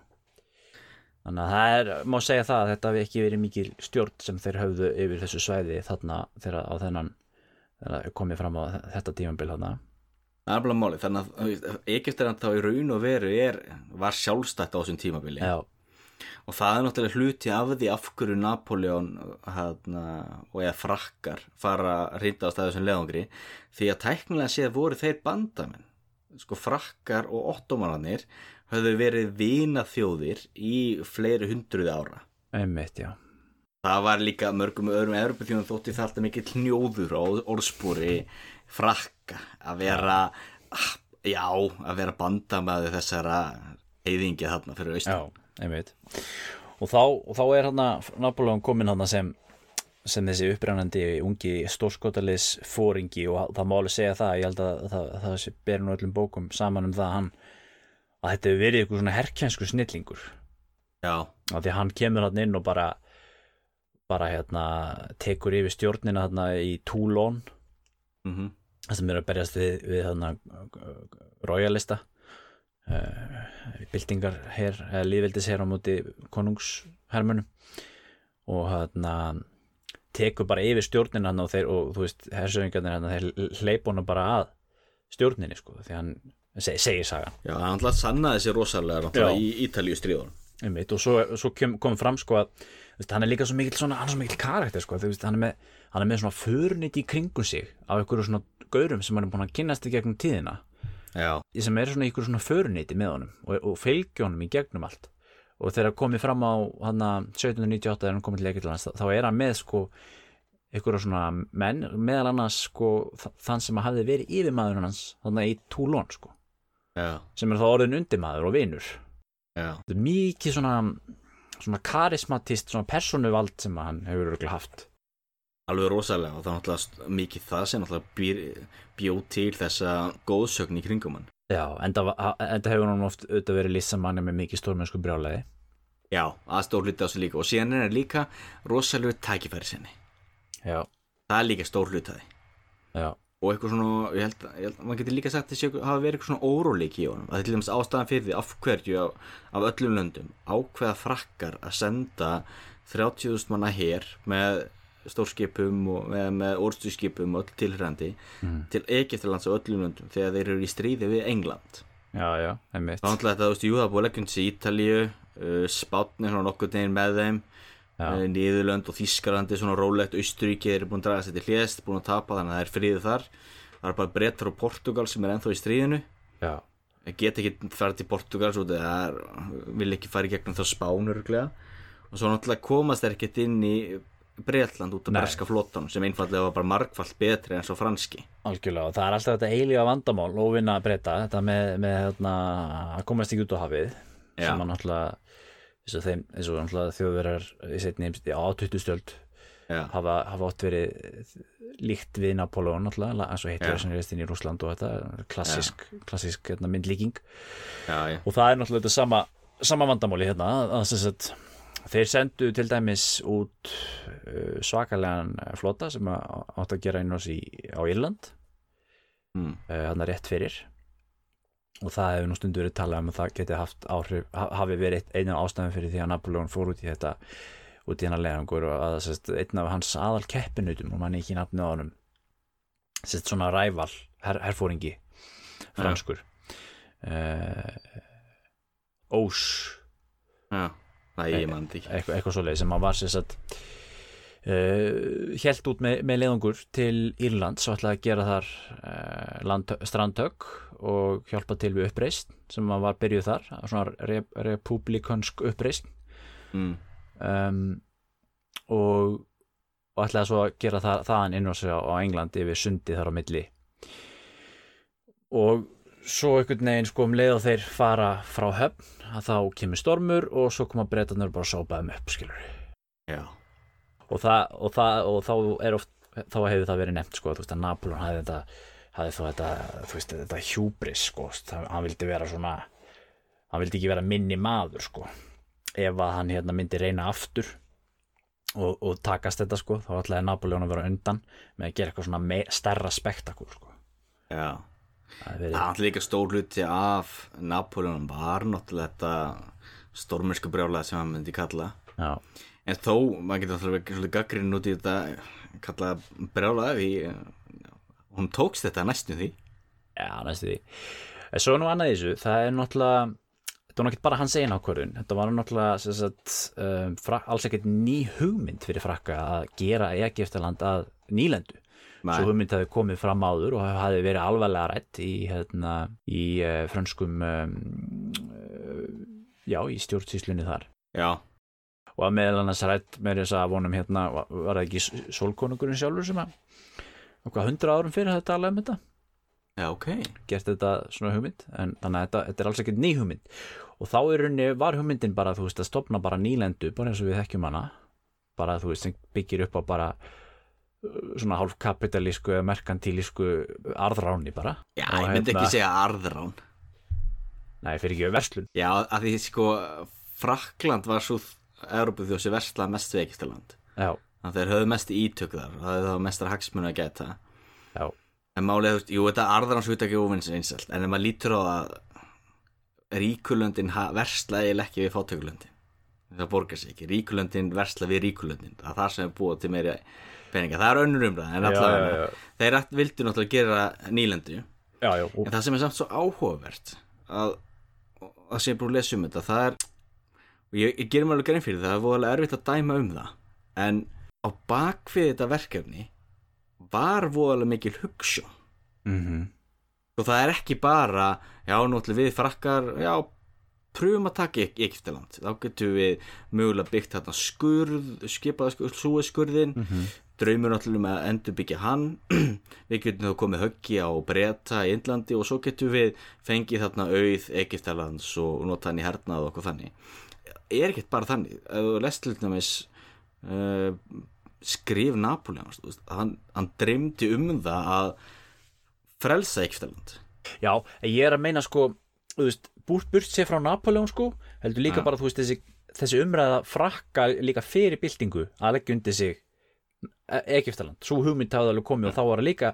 þannig að það er, má segja það að þetta hafi ekki verið mikil stjórn sem þeir höfðu yfir þessu svæði þarna þegar á þennan þegar komið fram á þetta tímambil þarna. Bara máli, þannig að Egyptaland þá í raun og veru er, var sjálfstætt á þessum tímabili. Já, og það er náttúrulega hluti af því af hverju Napoleon hana, og eða frakkar fara að reynda á staðu sem leðangri því að tæknilega séð voru þeir bandamenn sko frakkar og ottomanarnir höfðu verið vina þjóðir í fleiri hundruði ára. Einmitt, já. Það var líka mörgum öðrum Evropaþjóðum þótti það alltaf mikill hnjóður á orðspúri frakka að vera já, að vera bandamaði þessara eyðingja þarna fyrir austan. Já, einmitt. Og þá, og þá er hann Napoleon komin hann sem sem þessi upprænandi ungi stórskotalis fóringi og það má alveg segja það ég held að það, það sé berin á öllum bókum saman um það að hann að þetta hefur verið eitthvað svona herkjensku snillingur. Já, af því hann kemur hann inn og bara bara hérna tekur yfir stjórnina hérna í Toulon. Mhm. Það sem er að berjast við, við hérna royalista uh, byltingar her, eða líðveldis her á móti konungshermunum og hérna tekur bara yfir stjórnina hann og, þeir, og þú veist, hersöfingarnir hann þeir hleypa honum bara að stjórninni sko, því hann seg, segir sagan. Já, hann alltaf sannaði sér rosalega í Ítalíu einmitt, og svo, svo kom, kom fram sko að veist, hann er líka svo mikill svona, hann er svo mikill karakter sko, veist, hann er með, hann er með svona förnit í kringum sig af einhverju svona gaurum sem hann er búin að kynnast í gegnum tíðina. Já, sem er svona einhverju svona förniti með honum og, og fylgja honum í gegnum allt. Og þegar komið fram á hann 1798 þegar hann komið til Egyptalands þá er hann með sko einhverju svona menn meðal annars sko þann sem hafði verið yfirmaður hans þannig í Toulon sko já, sem er þá orðin undirmaður og vinur já. þetta er mikið svona svona karismatist, svona persónuvald sem hann hefur örugglega haft Alveg rosalega og það er náttúrulega mikið það sem náttúrulega býr, bjó til þessa góðsögn í kringum hann. já, enda, enda hefur hann oft auðvitað verið lýst sem manni með mikið stórmennsku brjálæði Já, aðstór hluti á sig líka og síðan er hann líka rosalega tækifæri sinni. já, Það er líka stór hlutaði. já, Og eitthvað svona, ég held, ég held maður getur líka sagt að þessi hafa verið eitthvað svona óróleiki í honum. Það er til dæmis ástæðan fyrir því af hverju af, af öllum löndum ákveða frakkar að senda 30.000 manna hér með stórskipum og með, með orðstuðskipum og öll tilhrandi til Egyptalands á öllum löndum þegar þeir eru í stríði við England. já, já, einmitt er náttúrulega þetta, þú veist, jú, það búið að leggja undir sig Ítalíu, uh, Spátni, svona nokkuð neginn með þeim, Já. uh, Niðurlönd og Þískalandi, svona rólegt, Austuríki, eru búin að draga sér til hljest, búin að tapa, þannig að það er friðið þar. Það er bara brettar og Portugal sem er ennþá í stríðinu. já, Það get ekki farið til Portugals út eða það er- vil ekki í gegnum þá spánur og svo náttúrulega komast þeir ekkert inn í Bretland út af Nei. breska flottan sem einfallega var bara margfallt betri en svo franski. algjörlega og það er alltaf þetta eilífa vandamál og vinna að breyta þetta með, með hérna, að komast ekki út á hafið Já. sem að náttúrulega eins og, þeim, eins og þjóðverjar í setni heimst- á 20 stöld hafa, hafa átt verið líkt við Napoleon náttúrulega eins og Hitler sem reist inn í Rússland og þetta klassisk, klassisk hérna, myndlíking. Já, já. og það er náttúrulega þetta sama, sama vandamáli hérna að sagt, þeir sendu til dæmis út uh, svakalegan flota sem að- átt að gera inn á Írland. Mm. uh, hann rétt fyrir og það hefur nú stundu verið talað um að það geti haft áhrif, ha- hafi verið einu ástæðum fyrir því að Napoleon fór út í þetta út í hennar leiðangur og að sest, einn af hans aðal keppinutum og mann ekki nafnið á honum sest, svona ræval, her, herfóringi franskur uh, Ós Já, það ég mann ekki. eitthvað, eitthvað svoleið sem hann var sér uh, helt út með, með leiðangur til Írland svo ætlaði að gera þar land, strandtök og hjálpa til við uppreist sem var byrjuð þar svona rep republikansk uppreist mm. um, og, og ætlaði svo að gera það, þaðan inn á sig á, Englandi yfir sundi þar á milli. Og svo einhvern veginn sko um leið og þeir fara frá höfn að þá kemur stormur og svo koma breytanur bara að sópa þeim upp skilur Já, og, það, og, það, og þá er oft þá hefur það verið nefnt sko þú veist að Napoleon hafði þetta hafði þó þetta, þú veist, þetta hjúbris sko, hann vildi vera svona hann vildi ekki vera minni maður sko. Ef að hann hérna myndi reyna aftur og, og takast þetta sko, þá ætlaði Napoleon að vera undan með að gera eitthvað svona me, stærra spektakul sko. Já. Það er líka stór hluti af Napoleon var náttúrulega þetta stormersku brjálega sem hann myndi kalla. Já, en þó, maður getur alltaf verið svolítið gaggrinn út í þetta kalla brjálega því hún tókst þetta næstum því. Já, næstu því. En svo nú annað þessu, það er náttúrulega þetta var náttúrulega bara hans einn ákvörðun þetta var náttúrulega sagt, um, fra, alls ekkert ný hugmynd fyrir frakka að gera Egiptaland að nýlendu. Nei. svo hugmynd hefði komið fram áður og hefði verið alvarlega rætt í, hérna, í uh, frönskum um, uh, já, í stjórnsýslunni þar. Já, og að meðal annars rætt með þess að vonum hérna, var, það ekki sólkonungurinn sjálfur sem að okkar hundra árum fyrir þetta alveg um þetta? Já, ok. Gert þetta svona hugmynd en þannig að þetta, þetta er alls ekkert ný hugmynd. Og þá er rauninni var hugmyndin bara þú veist að stopna bara nýlendu bara eins og við þekkjum hana. Bara þú veist sem byggir upp á bara uh, svona hálf kapitalísku eða merkantilísku arðráni bara. Já, ég myndi hérna- ekki segja arðrán. Nei fyrir ekki verslun. Já, að því sko Frakland var svo Európu þjóð sem versla mest við Egyptaland. Já, þannig að þeir höfðu mest ítök þar það höfðu þá mestar hagsmunu að geta já, en málið, þú veist, jú, þetta arðrán svo ekki óvinns einsalt, en ef maður lítur á það ríkulöndin versla eiginlega ekki við fátökulöndin það borgar sig ekki, ríkulöndin versla við ríkulöndin, það er það sem er búið til meiri peninga, það er önnur umræð en allavega, þeir vildu náttúrulega gera nýlendu. Já, já og, En það sem er samt svo áhugavert að að sé bara að lesa um þetta það er, og ég, ég gerum alveg grein fyrir það það er voðalega erfitt að dæma um það. En á bakvið þetta verkefni var voðalega mikil hugssjón mm og það er ekki bara já, náttúrulega við frakkar já, pröfum að taka Ek Egyptaland. Þá getum við mögulega byggt þarna skurð, skipaða skurð, súeskurðin Mhm. draumur náttúrulega um að endurbyggja hann. Við getum þá komið höggi á breta í Indlandi og svo getum við fengið þarna auð Egyptalands og nota hann í hernað og okkur þannig er ekkert bara þannig. Ef þú lest til dæmis uh, skrif Napoleon hann, hann dreymdi um það að frelsa Egyptaland já, ég er að meina sko veist, búrt burt sér frá Napoleon sko heldur líka Já. bara veist þessi, þessi umræða frakka líka fyrir byltingu að leggja undir sig E- Egyptaland, svo hugmynd hafði alveg komið og þá var það líka,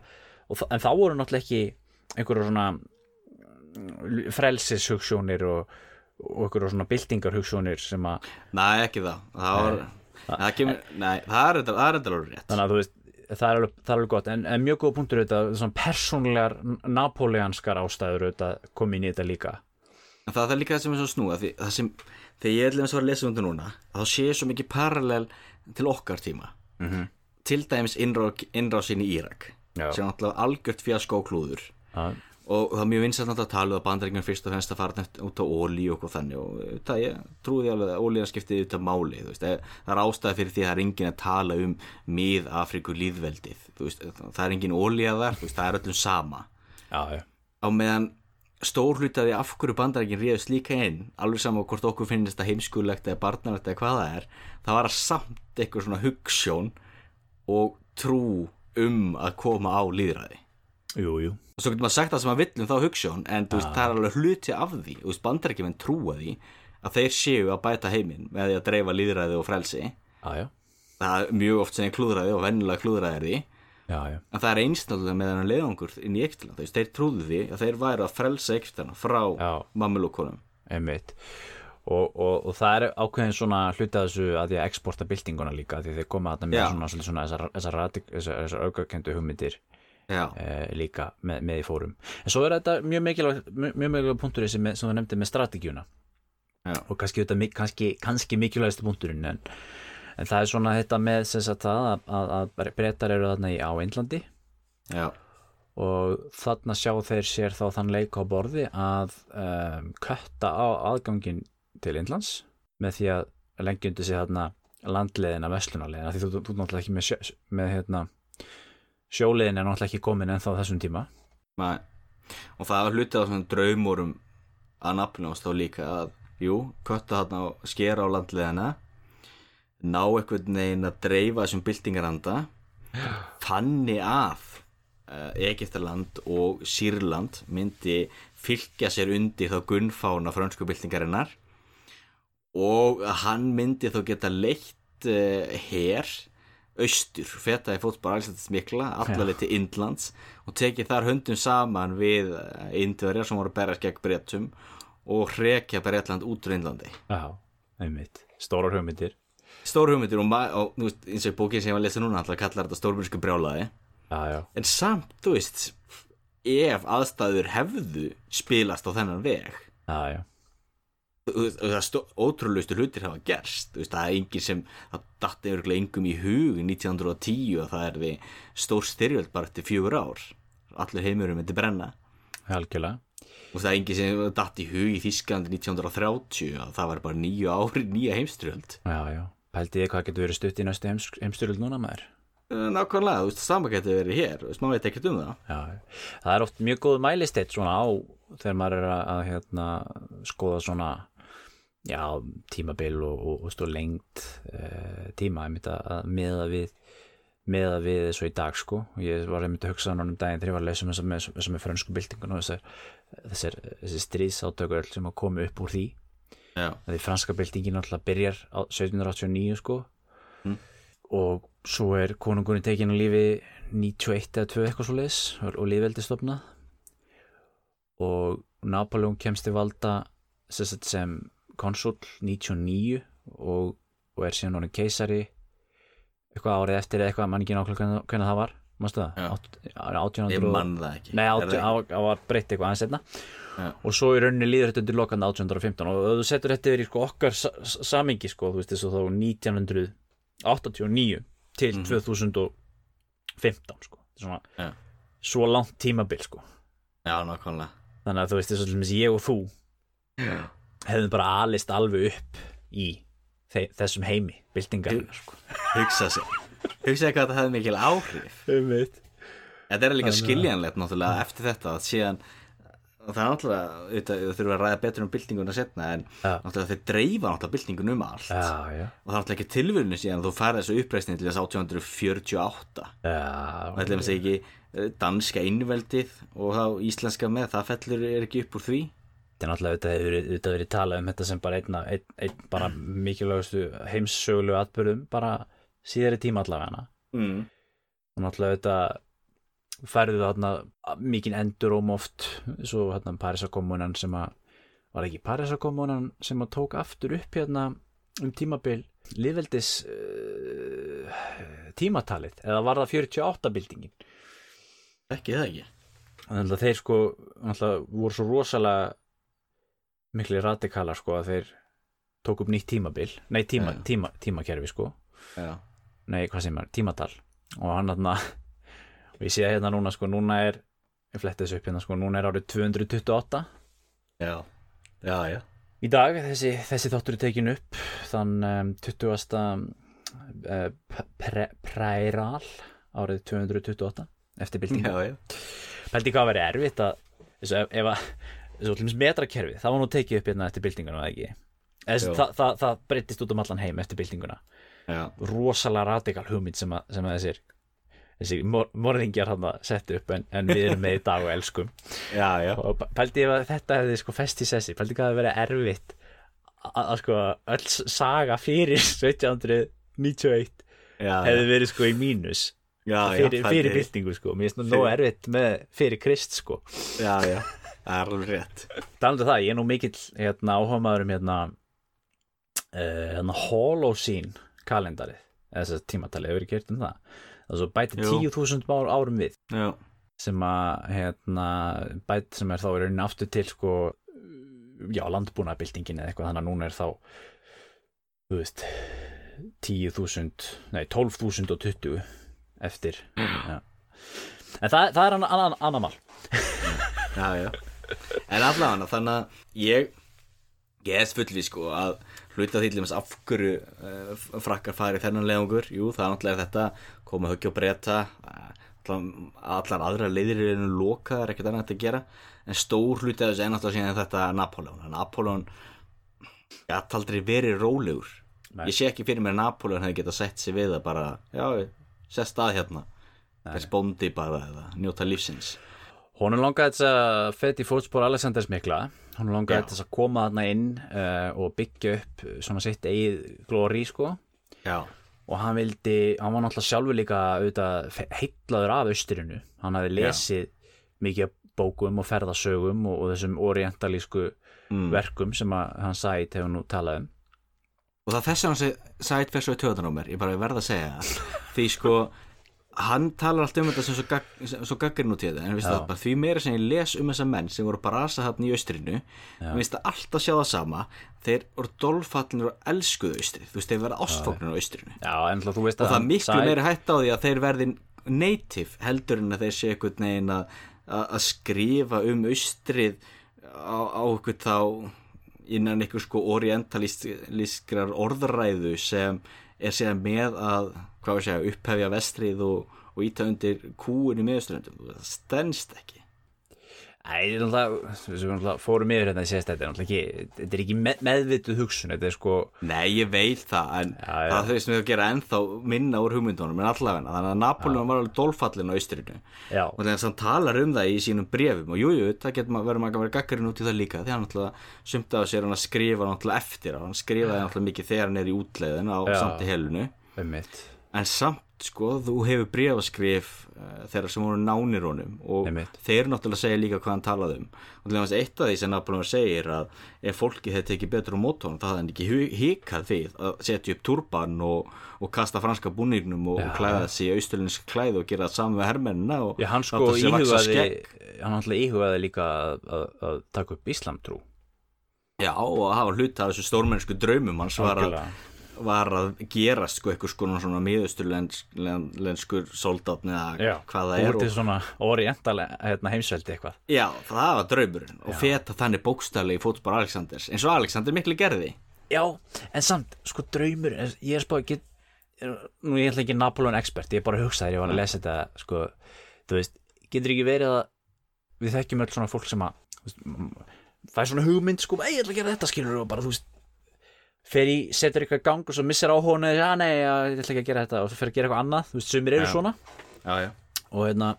en þá voru náttúrulega ekki einhverjum svona mm, frelsishugsjónir og, og einhverjum svona byltingarhugsjónir sem að, Nei, ekki það. Það, var, það, kemur, nei, það er það er enda alveg rétt. Þannig að þú veist það er alveg, það er alveg gott, en, en mjög góð punktur auðvitað, svona persónlegar napoleanskar ástæður auðvitað kom inn í þetta líka. En það, það er líka það sem er svo því, það sem, Þegar ég að vera að lesa um þetta núna þá sé ég svo mikið parallel til okkar tíma. Mm -hmm. Til dæmis innrá- innrásin í Írak Já. sem náttúrulega algjört fjaskó klúður. Já, og það er mjög vinsælt náttúrulega að tala um að bandaríkjum fyrst og fremst að fara út á ólí og þannig. Og það ég trúði alveg að ólíðan skiptið út af máli veist, eh, það er ástæði fyrir því að það er engin að tala um mið-Afríku líðveldið þú veist, það er engin ólíða þar þú veist, það er öllum sama. Já, á meðan stór hlutaði af hverju bandaríkin réðust líka inn alveg saman hvort okkur finnst þetta heimskulegt eða barnarlegt eða hvað það er það var að samt eitthvað svona hugssjón og trú um að koma á líðræði jú, jú. Og svo getur maður sagt það sem maður vill um þá hugssjón en þú veist, það er alveg hluti af því þú veist, bandarækjumenn trúa því að þeir séu að bæta heiminn með því að dreifa líðræði og frelsi. Já, já, það er mjög oft sem er klúðræði og vennilega klúðræði er því. Já, já, en það er einstaklega með þennan leiðangur inn í veist, þeir trúðu því að þeir væru að frelsa Egyptaland frá mammulúkonum einmitt. Og, og, og það er ákveðin svona hluti að þessu að því að exporta byltinguna líka því þeir koma þarna með Já. svona, svona, svona þessar, þessar, þessar aukakendu hugmyndir Eh, líka með, með í fórum. En svo er þetta mjög mikilvæg mjög mikilvæg punktur þessi með, sem þú nefndi með strategíuna. Já. og kannski, þetta, kannski, kannski mikilvægstu punkturinn en, en það er svona þetta með sagt að, að, að breytar eru þarna í á Indlandi. Já, og þarna sjá þeir sér þá þann leik á borði að um, kötta á aðgangin til Indlands með því að lengja undir sig þarna landleðina vestlunarleðina því þú, þú, þú náttúrulega ekki með, með hérna, sjóleðin er náttúrulega ekki komin ennþá á þessum tíma Nei. og það var hlutið á svona draumurum að nafnum þá líka að, jú, kötta þarna og skera á landleðina ná einhvern veginn að dreifa þessum byltingaranda þannig að uh, Egiptaland og Sýrland myndi fylgja sér undir þá gunnfána frönsku byltingarinnar og hann myndi þá geta leitt uh, her austur, fetaði fótbar alls mikla, allaveg til Indlands og tekið þar höndum saman við uh, indverjar sem voru að berast gegn brettum og hrekja Bretland út úr Indlandi. Já, einmitt, stórar hugmyndir. Stór hugmyndir og, og veist, eins og bókin sem ég var að lesa núna alltaf kallar þetta stórmyrsku brjálaði Já, já, en samt, þú veist ef aðstæður hefðu spilast á þennan veg já, já ótrúlegustu hlutir hafa gerst. Veist, það er engin sem það datt yfirlega engum í hug 1910 og það er því stór styrjöld bara eftir fjögur ár. Allur heimurum myndi brenna. Algjörlega. Og það er engin sem datt í hug í Þísklandi 1930 að það var bara nýju ári nýja heimstyrjöld pældi ég hvað getur verið stutt í næstu heims, heimstyrjöld núna maður? Eh, nákvæmlega, þú veist, sama getur verið hér. Veist, maður veit ekkert um það. Já, það er oft mjög góð mælisteitt svona á þegar maður er að hérna, skoða svona já, tímabil og, og, og stó lengt uh, tíma einmitt að, að meða við meða við þessu í dag sko. Og ég var einmitt að hugsa hann um daginn þegar ég var að lesa um þess að með, frönsku byltingun og þessar, þessar stríðsátökur sem að koma upp úr því. Já, því franska byltingin alltaf byrjar á 1789 sko. Mm. og svo er konungurinn tekin á lífi 91 eða 2 eitthvað svo leis og, lífveldi stopnað og Napoleon kemst til valda sem konsul 99 og, og er síðan orðin keisari. Eitthvað árið eftir eitthvað mann ekki nákvæmlega hvernig það var mástu það? Ég 1800 mann það ekki. Nei, það var breytt eitthvað aðeins einna og svo í rauninni líður þetta undir lokanda 1815 og þú setur þetta yfir í sko, okkar sa sa- samingi sko, þú veist þessu þá 1989 til Mhm. 2015 sko, svona Já. svo langt tímabil sko. Já, nákvæmlega. Þannig að þú veist þessu sem ég og þú Já. Hefðum bara alist alveg upp í þe þessum heimi, byltingar sko. Hugsa sig Hugsa sig hvað þetta hefði mikil áhrif. Þetta er líka skiljanlegt náttúrulega eftir þetta að síðan og það er náttúrulega, þau þurfum að ræða betur um byltinguna setna en Já. náttúrulega þeir dreifa náttúrulega byltingun um allt. Já, já, og það er náttúrulega ekki tilvörinu síðan þú færði þessu uppreisni til þess 1848 já og ætlum að segja ekki eh, danska innveldið og þá íslenska með, það fellur er ekki upp úr því þetta er náttúrulega auðvitað verið- talað um þetta sem bara einn, einn, einn bara mikilvægustu heimssögulegu atbyrðum bara síðari tíma allavega. Mm. og náttúrulega auðvitað færðu þarna mikinn enduróm oft svo hérna Parísakommunan sem að var ekki Parísakommunan sem að tók aftur upp hérna um tímabil liðveldis uh, tímatalið eða var það 48 bildingin Ekki það ekki? Þannig að þeir sko voru svo rosalega mikli radikalar sko að þeir tók upp nýtt tímabil nei tíma, Já. tíma, tímakerfi sko Já, nei hvað sem er, tímatal og hann þarna og ég sé að hérna núna sko, núna er ég fletti þessu upp hérna sko, núna er árið 228 já, já, já. í dag, þessi, þessi þáttur er tekin upp þann um, 20. Uh, pre, præral árið 228 eftir já. pældi hvað að vera erfitt að ef, ef metrakerfi, það var nú tekið upp hérna eftir byltinguna, eða ekki? Jú. það, það, það breyttist út um allan heim eftir byltinguna. Já. rosalega radikal hugmynd sem að, sem að þessir þessi mor morðingjar að setja upp en, en við erum með í dag og elskum. Já, já. og pældi ég að þetta hefði sko fest í sessi. Pældi hvað það verið erfitt að, að sko öll saga fyrir 1791 já, hefði verið sko í mínus já, fyrir, fyrir byltingu sko. Mér finnst nú erfitt með fyrir krist sko. Já, já, það er alveg rétt talandi um það, ég er nú mikill hérna, áhugaður um hérna, uh, hérna Holocene kalendarið þess að tímatalið, hefur ekki gert um það það svo bæti Jú. 10.000 ár, árum við Já, sem að hérna, bæti sem er þá í rauninni aftur til sko já, landbúnaðbyltingin eða eitthvað þannig að núna er þá þú veist 10.000, nei 12.020 eftir Mm. en það, það er annar anna, anna mál já, já. En allavega þannig að ég ég er fullvið sko að hluta því til þess af hverju uh, frakkar farið þennan leiðungur jú það er náttúrulega þetta koma höggja og breyta allar aðra leiðir er einu loka það er ekkert annað að gera. En stór hluti af þessu er náttúrulega síðan þetta Napoleon Napoleon gæti aldrei verið rólegur. Nei. ég sé ekki fyrir mér að Napoleon hefði getað sett sig við að bara já, sett stað hérna. Þess bóndi bara eða njóta lífsins Hún er langaði þess að í fótspór Alessanders mikla. Hún er langaði Já. þess að koma þarna inn uh, og byggja upp svona sitt eigið glóri sko. Já, og hann vildi, hann var náttúrulega sjálfur líka auðvitað heitlaður af austurinu. Hann hafi lesið mikið af bókum og ferðasögum og, og þessum orientalísku mm. verkum sem hann sæt hefur nú talað um. Og það þess að hann sætt fyrir svo í töðan á mér. Ég bara verð að segja það. Því sko hann talar alltaf um þetta sem svo, gag, svo gaggrin út í þetta en veist Já. það, bara því meira sem ég les um þessa menn sem voru bara rasa hann í austrinu mér finnst það alltaf sjá það sama þeir voru dolfallinir og elskuðu austrið þú veist, þeir verða ástfóknir á austrinu. Já, en þú veist og að það er miklu Said- meira hætt á því að þeir verði native heldur en að þeir sé einhvern veginn að, að að skrifa um austrið á, á einhvern þá innan einhver sko orientalískrar orðræðu sem er síðan með að segja, upphefja vestrið og, og íta undir kúin í miðuströndum það stendst ekki Þetta er náttúrulega, fórum yfir þetta í sést, þetta er ekki, er með, meðvituð hugsun, þetta er sko, Nei, ég veit það, en Já, já. það þau sem við að gera ennþá minna úr hugmyndunum en allavega, þannig að Napoleon var alveg dolfallin á austrinu og þannig að hann talar um það í sínum brefum og jújú, jú, það getur maður að vera gaggarinn út í það líka því hann náttúrulega sumt af sér hann að skrifa náttúrulega eftir á, hann skrifaði náttúrulega mikið þegar hann er í útleiðin á Já. samt í helunu mitt, en samt sko, þú hefur brefaskrif uh, þeirra sem voru nánir honum og Einmitt. þeir náttúrulega segja líka hvað hann talaði um og til dæmis eitt af því sem Napoleon segir að ef fólki hefði tekið betur á mót honum það hefði hann ekki hikað við að setja upp turban og, og kasta franska búningnum og, Já. og klæða sig í austulinsk klæð og gera það saman við hermennina og já, hann sko íhugaði, hann náttúrulega íhugaði líka að, að, að taka upp íslamtrú, Já, og hafa hluta af þessu stórmennsku draumum hans var að. Var að gerast sko eitthvað sko svona miðusturlenskur soldatni já, eða hvað það er úti og, svona oriental hérna, heimsveldi eitthvað, Já, það var draumurinn og feta þannig bókstæli í fótspor Alexanders eins og Alexander miklu gerði. Já, en samt, sko draumur, ég er spáð, get, nú ég ætla ekki Napoleon expert, ég er bara að hugsa þegar ég var að lesa þetta, sko, þú veist, getur ekki verið að við þekkjum öll svona fólk sem að, þú veist, m- fær svona hugmynd, sko, ei, ég ætla að gera þetta, skilur og bara, þú veist, fer í, setur eitthvað í gang og svo missir á honu, já, nei, já, ég ætla ekki að gera þetta. Og svo fer að gera eitthvað annað, þú veist, sumir eru Já. svona. Já, já. Og hérna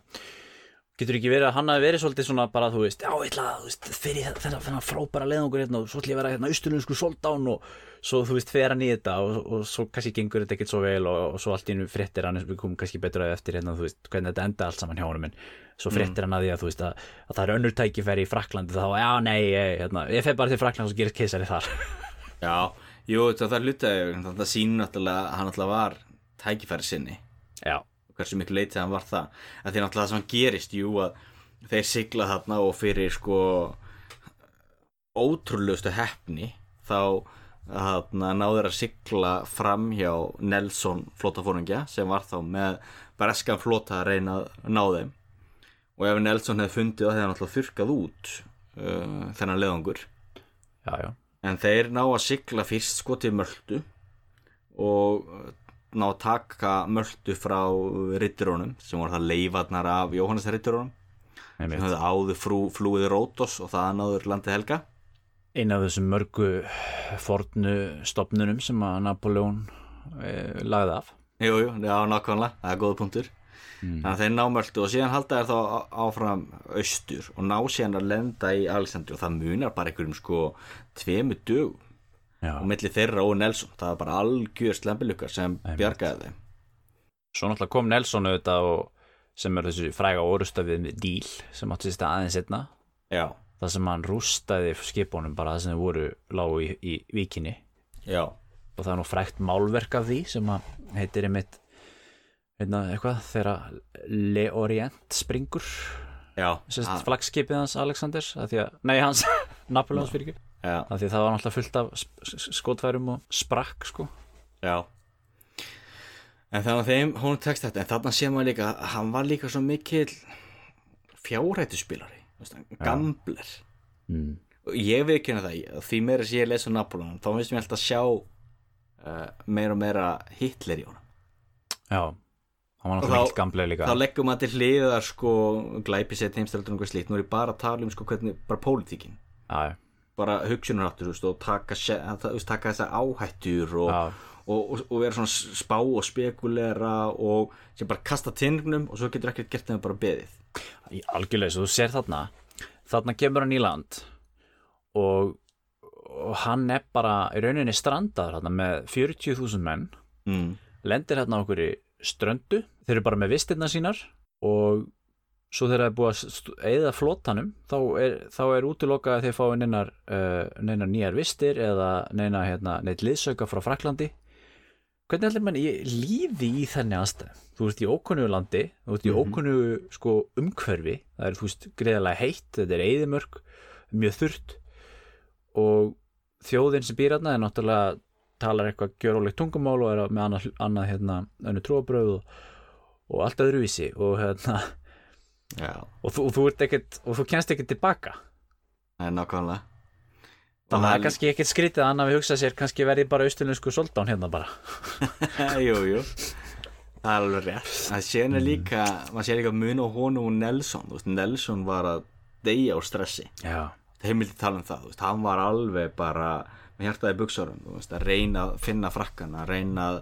getur ekki verið að hann hafi verið svolítið svona bara þú veist, já ég ætla að þú veist, fyrir þennan, þennan frábæra leiðangur hérna og svo ætla ég að vera hérna austurlunnsku soldán og svo þú veist fer hann í þetta og, og svo kannski gengur þetta ekkert svo vel og, og svo allt í einu fréttir hann við komum kannski betur að eftir hérna þú veist hvernig þetta enda allt saman hjá en svo fréttir hann að því að þú veist að, að það er önnur tækifæri í Fraklandi þá já nei ég, hérna, ég fer bara til Frakland og gerist keisari þar. Já, jú, það er hlutaði það sýnir náttúrulega að hann náttúrulega var tækifæri sinni. Já, hversu miklu leitið hann var það. Að því náttúrulega það sem hann gerist, jú að þeir sigla þarna og fyrir sko ótrúlegustu hefni þá þarna náður að sigla fram hjá Nelson flótafóringja sem var þá með breskan flóta að reyna að ná þeim. Og ef Nelson hefði fundið það hefði hann alltaf þurkað út uh, þennan leðangur já, já, en þeir ná að sigla fyrst sko til Möldu og uh, ná að taka Möldu frá ritturónum sem voru það leifarnar af Jóhannes ritturónum sem höfðu áður frú, flúið Rótos og það náður landið helga. Einn af þessum mörgu fornu stopnunum sem að Napoleon e, lagði af. Jú, jú, já, nákvæmlega, það er góða punktur Þannig að þeir ná Möldu og síðan halda þeir þá áfram austur og ná síðan að lenda í Alexandri og það munar bara einhverjum sko tveimu dögum já. og milli þeirra og Nelson. Það var bara algjör slempilukkar sem Einmitt. bjargaði þeim. Svo náttúrulega kom Nelson auðvitað og sem er þessu fræga orustafið díl sem átti sér stað aðeins einna Já, það sem hann rústaði skipunum bara það sem þau voru lágu í, í víkinni. Já, og það er nú frægt málverk af því sem heitir einmitt einna, eitthvað þegar Le Orient springur. Ah, flagskipið hans að að, nei hans, Napoleons fyrir ekki að að það var náttúrulega fullt af sk- sk- skotfærum og sprakk sko. Já. En þannig að þeim hún tekst þetta. En þarna sé maður líka hann var líka svo mikil fjárhættuspilari gambler. Mm. og ég ekki það því meira sem ég lesa Napoleon þá finnst mér alltaf að sjá uh, meira og meira Hitler í honum. Já, þá- leggum maður til hliðar sko glæpi sett heimstældur og slíkt. Nú er ég bara að tala um sko hvernig bara pólitíkin. Já, bara hugsunaráttur og taka, taka þessar áhættur og, og, og, og vera svona spá og spekulera og sem bara kasta tingnum og svo getur ekkert gert þeim bara beðið. Í algjörlega, svo þú sér þarna þarna kemur hann í land og, hann er bara í rauninni strandaður þarna með 40.000 menn mm. lendir hérna okkur í ströndu. Þeir eru bara með vistirna sínar og svo þegar það er búið að eða flótanum þá er, þá er útilokað að þeir fái neinar, uh, neinar nýjar vistir eða neina, hérna, neitt liðsauka frá Fraklandi hvernig heldur mann í lífi í þenni aðstæð þú ert í ókunnugu landi þú ert í Mhm. ókunnugu sko, umhverfi. Það er þú veist greiðalega heitt þetta er eyðimörk, mjög þurrt. Og þjóðin sem býr hérna er náttúrulega talar eitthvað gjörólegt tungumál og er með annað, annað hérna, önnu trúabröð og, og allt öðruvísi og hérna já, og þú, þú ert ekkert og þú kennst ekkert tilbaka. Er nákvæmlega. Þannig að það er kannski ekkert skrítið að annað við hugsa sér kannski verði bara austurlensku soldán hérna bara. Jú, jú. Það er alveg rétt. Það sér er líka, maður sér líka mun og honum og Nelson, þú veist, Nelson var að deyja á stressi. Já, heimildi tala um það, þú veist, hann var alveg bara með hjartaði buksarum þú veist, að reyna að finna frakkana að reyna að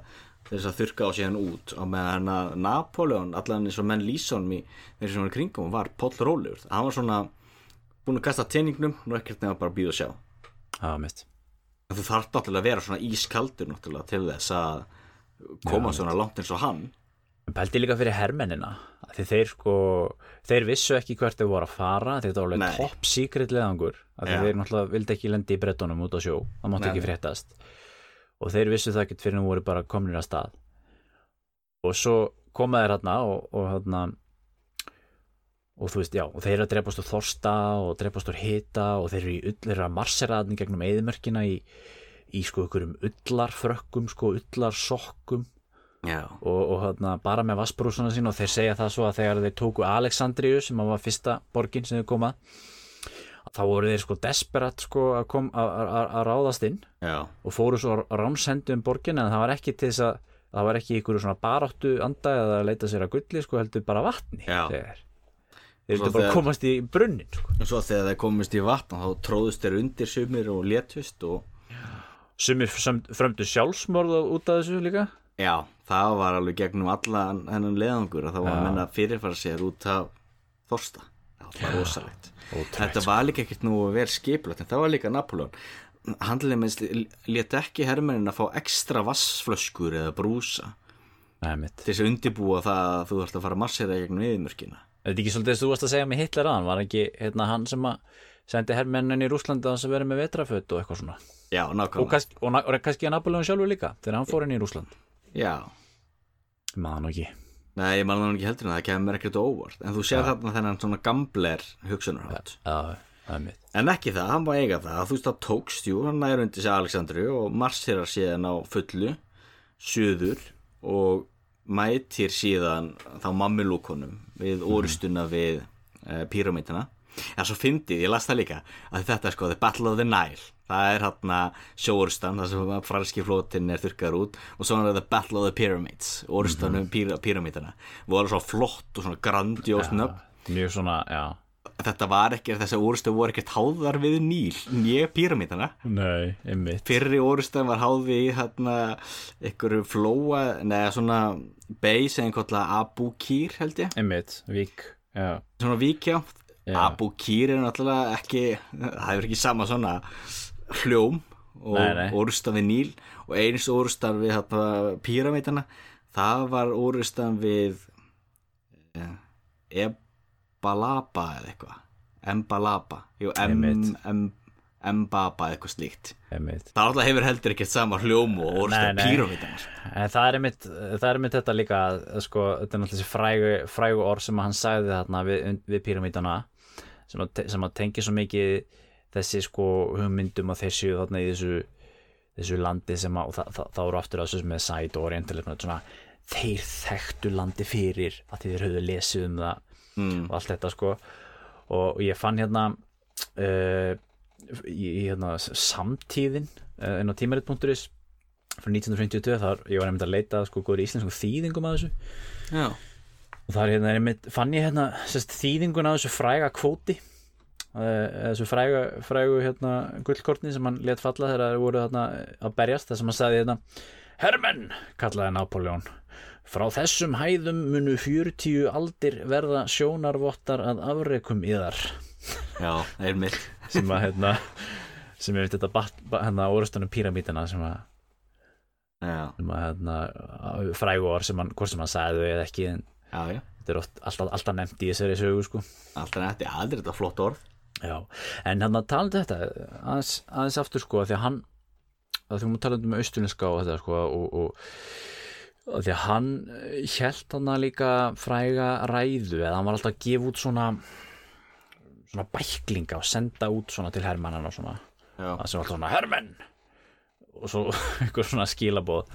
þess að þurka á síðan út. Og með hann að Napoleon allan eins og menn Lísson í þeir sem var í kringum var Póll Rólegur. Hann var svona búin að kasta teiningnum og ekkert nefn bara að býða og sjá. Það var mitt þú þarf náttúrulega að vera svona ískaldur náttúrulega til þess að koma svona langt eins og hann Pældi líka fyrir hermennina því þeir sko, þeir vissu ekki hvert þeir voru að fara, þetta var alveg top secret leðangur, af því Já. þeir náttúrulega vildi ekki lendi í brettunum út á sjó, það mátti ekki fréttast. Og þeir vissu það ekkert fyrir að voru bara komnir að stað. Og svo koma þeir hérna og, og hérna og þú veist, já, og þeir eru að drepast úr þorsta og drepast úr hita og þeir eru í þeir eru að marseraðni gegnum eðimörkina í, í sko ykkurum ullarfrökkum, sko ullarsokkum og, og hérna, bara með vassbrúsuna sín og þeir segja það svo að þegar þeir tóku Alexandriu sem var fyrsta borgin sem þeir koma þá voru þeir sko desperat sko að, kom, að, að, að ráðast inn já, og fóru svo ránsendu um borgin en það var ekki til þess að það var ekki ykkur svona baráttu anda eða að leita sér að gulli sko heldur bara vatni Já. þeir vildu bara þegar- komast í brunnin sko. og svo þegar þeir komist í vatn þá tróðust þeir undir sumir og létust og sumir frömdu sjálfsmorð út af þessu líka. Já, það var alveg gegnum allan hennan leðangur að það var að menna fyrirfara sér út af þorsta. Það var rosalegt. Þetta var líka ekkert nú vel skipulegt en það var líka Napoleon. Handlega minnst lét ekki hermennin að fá ekstra vassflöskur eða brúsa. Nei, til þess að undibúa það að þú ert að fara að marsera gegnum viðmörkina. Er þetta ekki svolítið þess að þú varst að segja með Hitler aðan var ekki hérna, hann sem að sendi hermennin í Rúslandi að vera með vetraföt og eitthvað svona? Já, og, kannski, og, og kannski að Napoleon sjálfur líka þegar hann fór inn í Rúsland Já, maður ekki nei, ég nú ekki heldur en það kemur ekkert óvart. En þú sér þarna þennan svona gambler hugsunarhátt. Er mitt En ekki það, hann var eiga það, þú veist það tókst, jú, hann nær undir sig Aleksandru og marsirar síðan á fullu, söður og mætir síðan þá mammilúkonum við orustuna við e, píramítana. Já, svo fyndið, ég las það líka, að þetta sko The Battle of the Nile, það er hérna sjóorustan, það sem franski flótinn er þurkar út og svo er The Battle of the Pyramids, orustan um píra, píramítana. voru svo flott og svona grandiós nöfn. mjög svona, já. Þetta var ekki, þessar orustu voru ekkert háðar við Níl, nýja píramítana Nei, einmitt. Fyrri orustan var háð við hérna, einhverju flóa neða svona beis eða einhverja Abu Kir held ég. Einmitt, vík já, svona víkja, Já. Abu Kir er náttúrulega ekki, það hefur ekki sama svona hljóm og nei. orustan við Níl og eins orustan við píramítana það var orustan við eh, Ebalaba eða eitthvað. Embalaba Jú, em, em, Embaba eitthvað slíkt. Einmitt. Það alltaf hefur heldur ekkert sama hljóm og orustan píramítana sko. En það er einmitt, það er einmitt þetta líka sko, þetta er náttúrulega þessi frægu, frægu orð sem hann sagði þarna við, við pyramítana sem að, að tengi svo mikið þessi sko hugmyndum og þessu þarna í þessu þessu landi sem að, og það voru aftur að þessu með sæt og orientalism svona, þeir þekktu landi fyrir að þeir höfðu lesið um það mm. og allt þetta sko. Og, ég fann hérna uh, í, hérna samtíðin uh, inn á tímarit.is frá 1952 þar ég var einmitt að leita sko góður íslensku þýðingum að þessu. Já, og það er hérna einmitt fann ég hérna sérst, þýðingun að þessu fræga kvóti þessu fræga, frægu hérna gullkortni sem hann let falla þegar það voru hérna að berjast þar sem hann sagði hérna Hermenn, kallaði Napoleon frá þessum hæðum munu 40 aldir verða sjónarvottar að afreikum í þar já, einmitt. Sem að hérna sem er þetta hérna orðstunum píramítina sem að, Já, sem að hérna, frægu orð sem hann, hvort sem hann sagði eða ekki en já, já. þetta er oft, alltaf, alltaf nefnt í þessari sögu sko. Alltaf nætti aðrir þetta flott orð Já, en hann að tala um þetta aðeins, aðeins aftur sko því að hann að því að tala um austuninska og þetta sko og, og, og því að hann held hann að líka fræga ræðu eða hann var alltaf að gefa út svona svona bæklinga og senda út svona til hermannana og svona. Það sem var alltaf svona hermenn! Og svo einhver svona skilabóð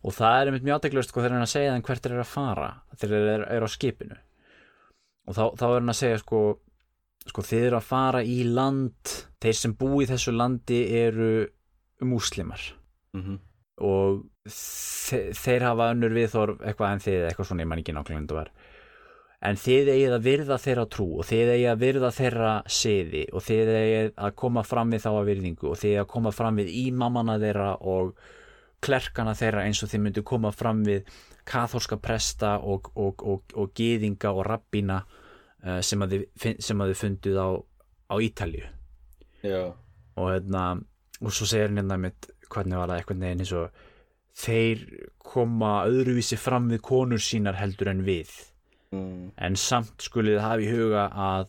og það er einmitt mjög aðteglust sko þegar hann er að segja þeim hvert þeir eru að fara þegar þeir eru, eru á skipinu. Og þá, þá er hann að segja sko sko þeir eru að fara í land þeir sem bú í þessu landi eru múslimar. Mhm. Og þe þeir hafa önnur viðþorf eitthvað en þið eitthvað svona ég man ekki nákvæmlega það var. En þið eigið að virða þeirra trú og þið eigið að virða þeirra siði og þið eigið að koma fram við þá að virðingu og þið eigið að koma fram við ímamana þeirra og klerkana þeirra eins og þið myndu koma fram við katholska presta og, og, og, og gyðinga og rabbína uh, sem, að þið, funduð á, á Ítalju Já, og hérna og svo segir hann hérna mitt hvernig var það eitthvað neginn eins og þeir koma öðruvísi fram við konur sínar heldur en við. Mm. en samt skulið hafa í huga að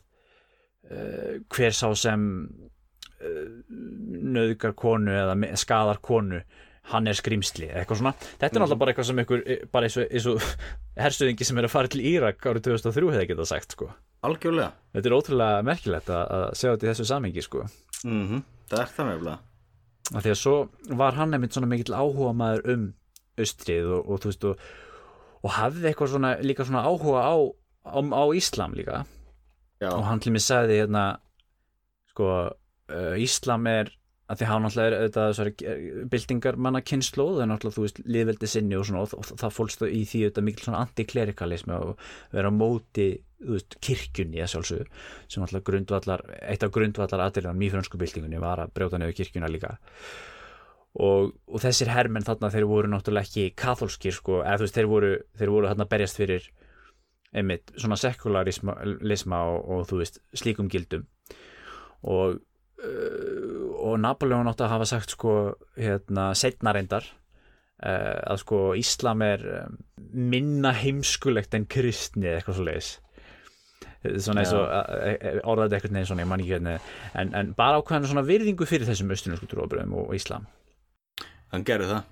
uh, hver sá sem uh, nöðgar konu eða skadar konu hann er skrimsli eitthvað svona. Þetta er náttúrulega bara eitthvað sem ykkur bara eins og, eins og herstöðingi sem er að fara til Írak árið 2003 hefði getað sagt sko. Algjörlega. Þetta er ótrúlega merkilegt að, að segja þetta í þessu samhengi sko. Mm Það er það nefnilega. Af því að svo var hann einmitt svona mikill áhuga maður um austrið og, og þú veist og, og hafði eitthvað svona líka svona áhuga á, á, á Íslam líka. Já, og hann til mig sagði hérna sko uh, Íslam er að því hann náttúrulega er auðvitað þessari byltingar manna kynnslóð það er náttúrulega þú veist liðveldi sinni og svona og, og það fólst í því auðvitað mikil svona antiklerikalismi og vera á móti veist kirkjunni að sjálfsögðu sem náttúrulega grundvallar eitt af grundvallar aðdýrðan í frönsku byltingunni var að brjóta nefnir kirkjuna líka. Og, og þessir hermenn þarna þeir voru náttúrulega ekki katholskir sko, eða þú veist þeir voru, þeir voru þarna berjast fyrir einmitt svona sekularisma og, og þú veist slíkum gildum. Og og Napoleon átti að hafa sagt sko hérna setna reyndar uh, að sko Íslam er um, minna heimskulegt en kristni eða eitthvað svo leiðis svona eins og orðaði eitthvað neins svona, ég man ekki hvernig en, en bara ákveðan svona virðingu fyrir þessum austurlensku trúabröðum og Íslam. Hann gerði það.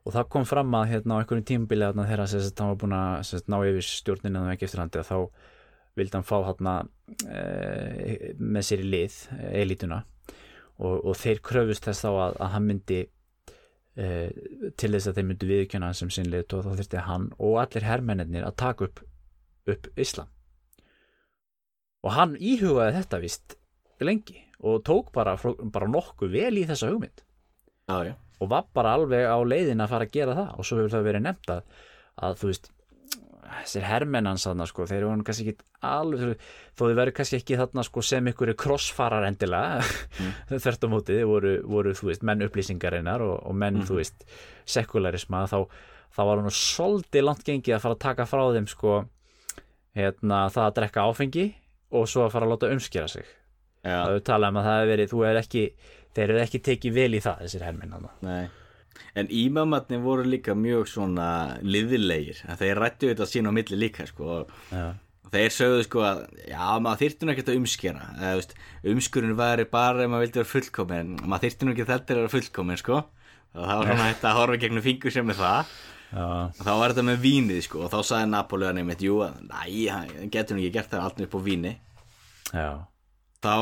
Og það kom fram að hérna á einhverjum tímabili þarna þegar hann var búin að ná yfir stjórninu um ekki eftir landi þá vildi hann fá hérna e, með sér í lið e, elítuna. Og, og þeir kröfust þess þá að, að hann myndi e, til þess að þeir myndu viðkjöna hann sem sinnlið og þá þurfti hann og allir hermennir að taka upp, upp Íslam og hann íhugaði þetta vist lengi og tók bara, bara nokkuð vel í þessa hugmynd. Já, já. Og var bara alveg á leiðin að fara að gera það. Og svo hefur það verið nefnt að, að þú veist þessir hermennans þarna sko, þeir eru kannski ekki alveg, þó þið verður kannski ekki þarna sko sem ykkur krossfarar endilega mm. þvert á móti, þið voru, voru þú veist, menn upplýsingarinnar og, og menn, Mhm. þú veist, sekularisma þá, þá var hann svolítið langt gengið að fara að taka frá þeim sko hérna, það að drekka áfengi og svo að fara að láta umskera sig Já, það er talað um að það hefur verið, þú er ekki þeir eru ekki tekið vel í það, þessir hermenn þarna. nei En ímamatni voru líka mjög svona liðilegir, að þeir rættu þetta sín á milli líka sko. Já. þeir sögðu sko að já, maður þyrfti nú ekkert að veist, umskurinn væri bara ef maður vildi vera fullkomin maður þyrfti nú ekki þetta að vera fullkomin sko. Og það var svona þetta að horfa gegnum fingur sem með það. Já, og þá var þetta með vínið sko. Og þá sagði Napoleon einmitt, jú, að næ, getur nú ekki gert það allt upp á víni. Já, þá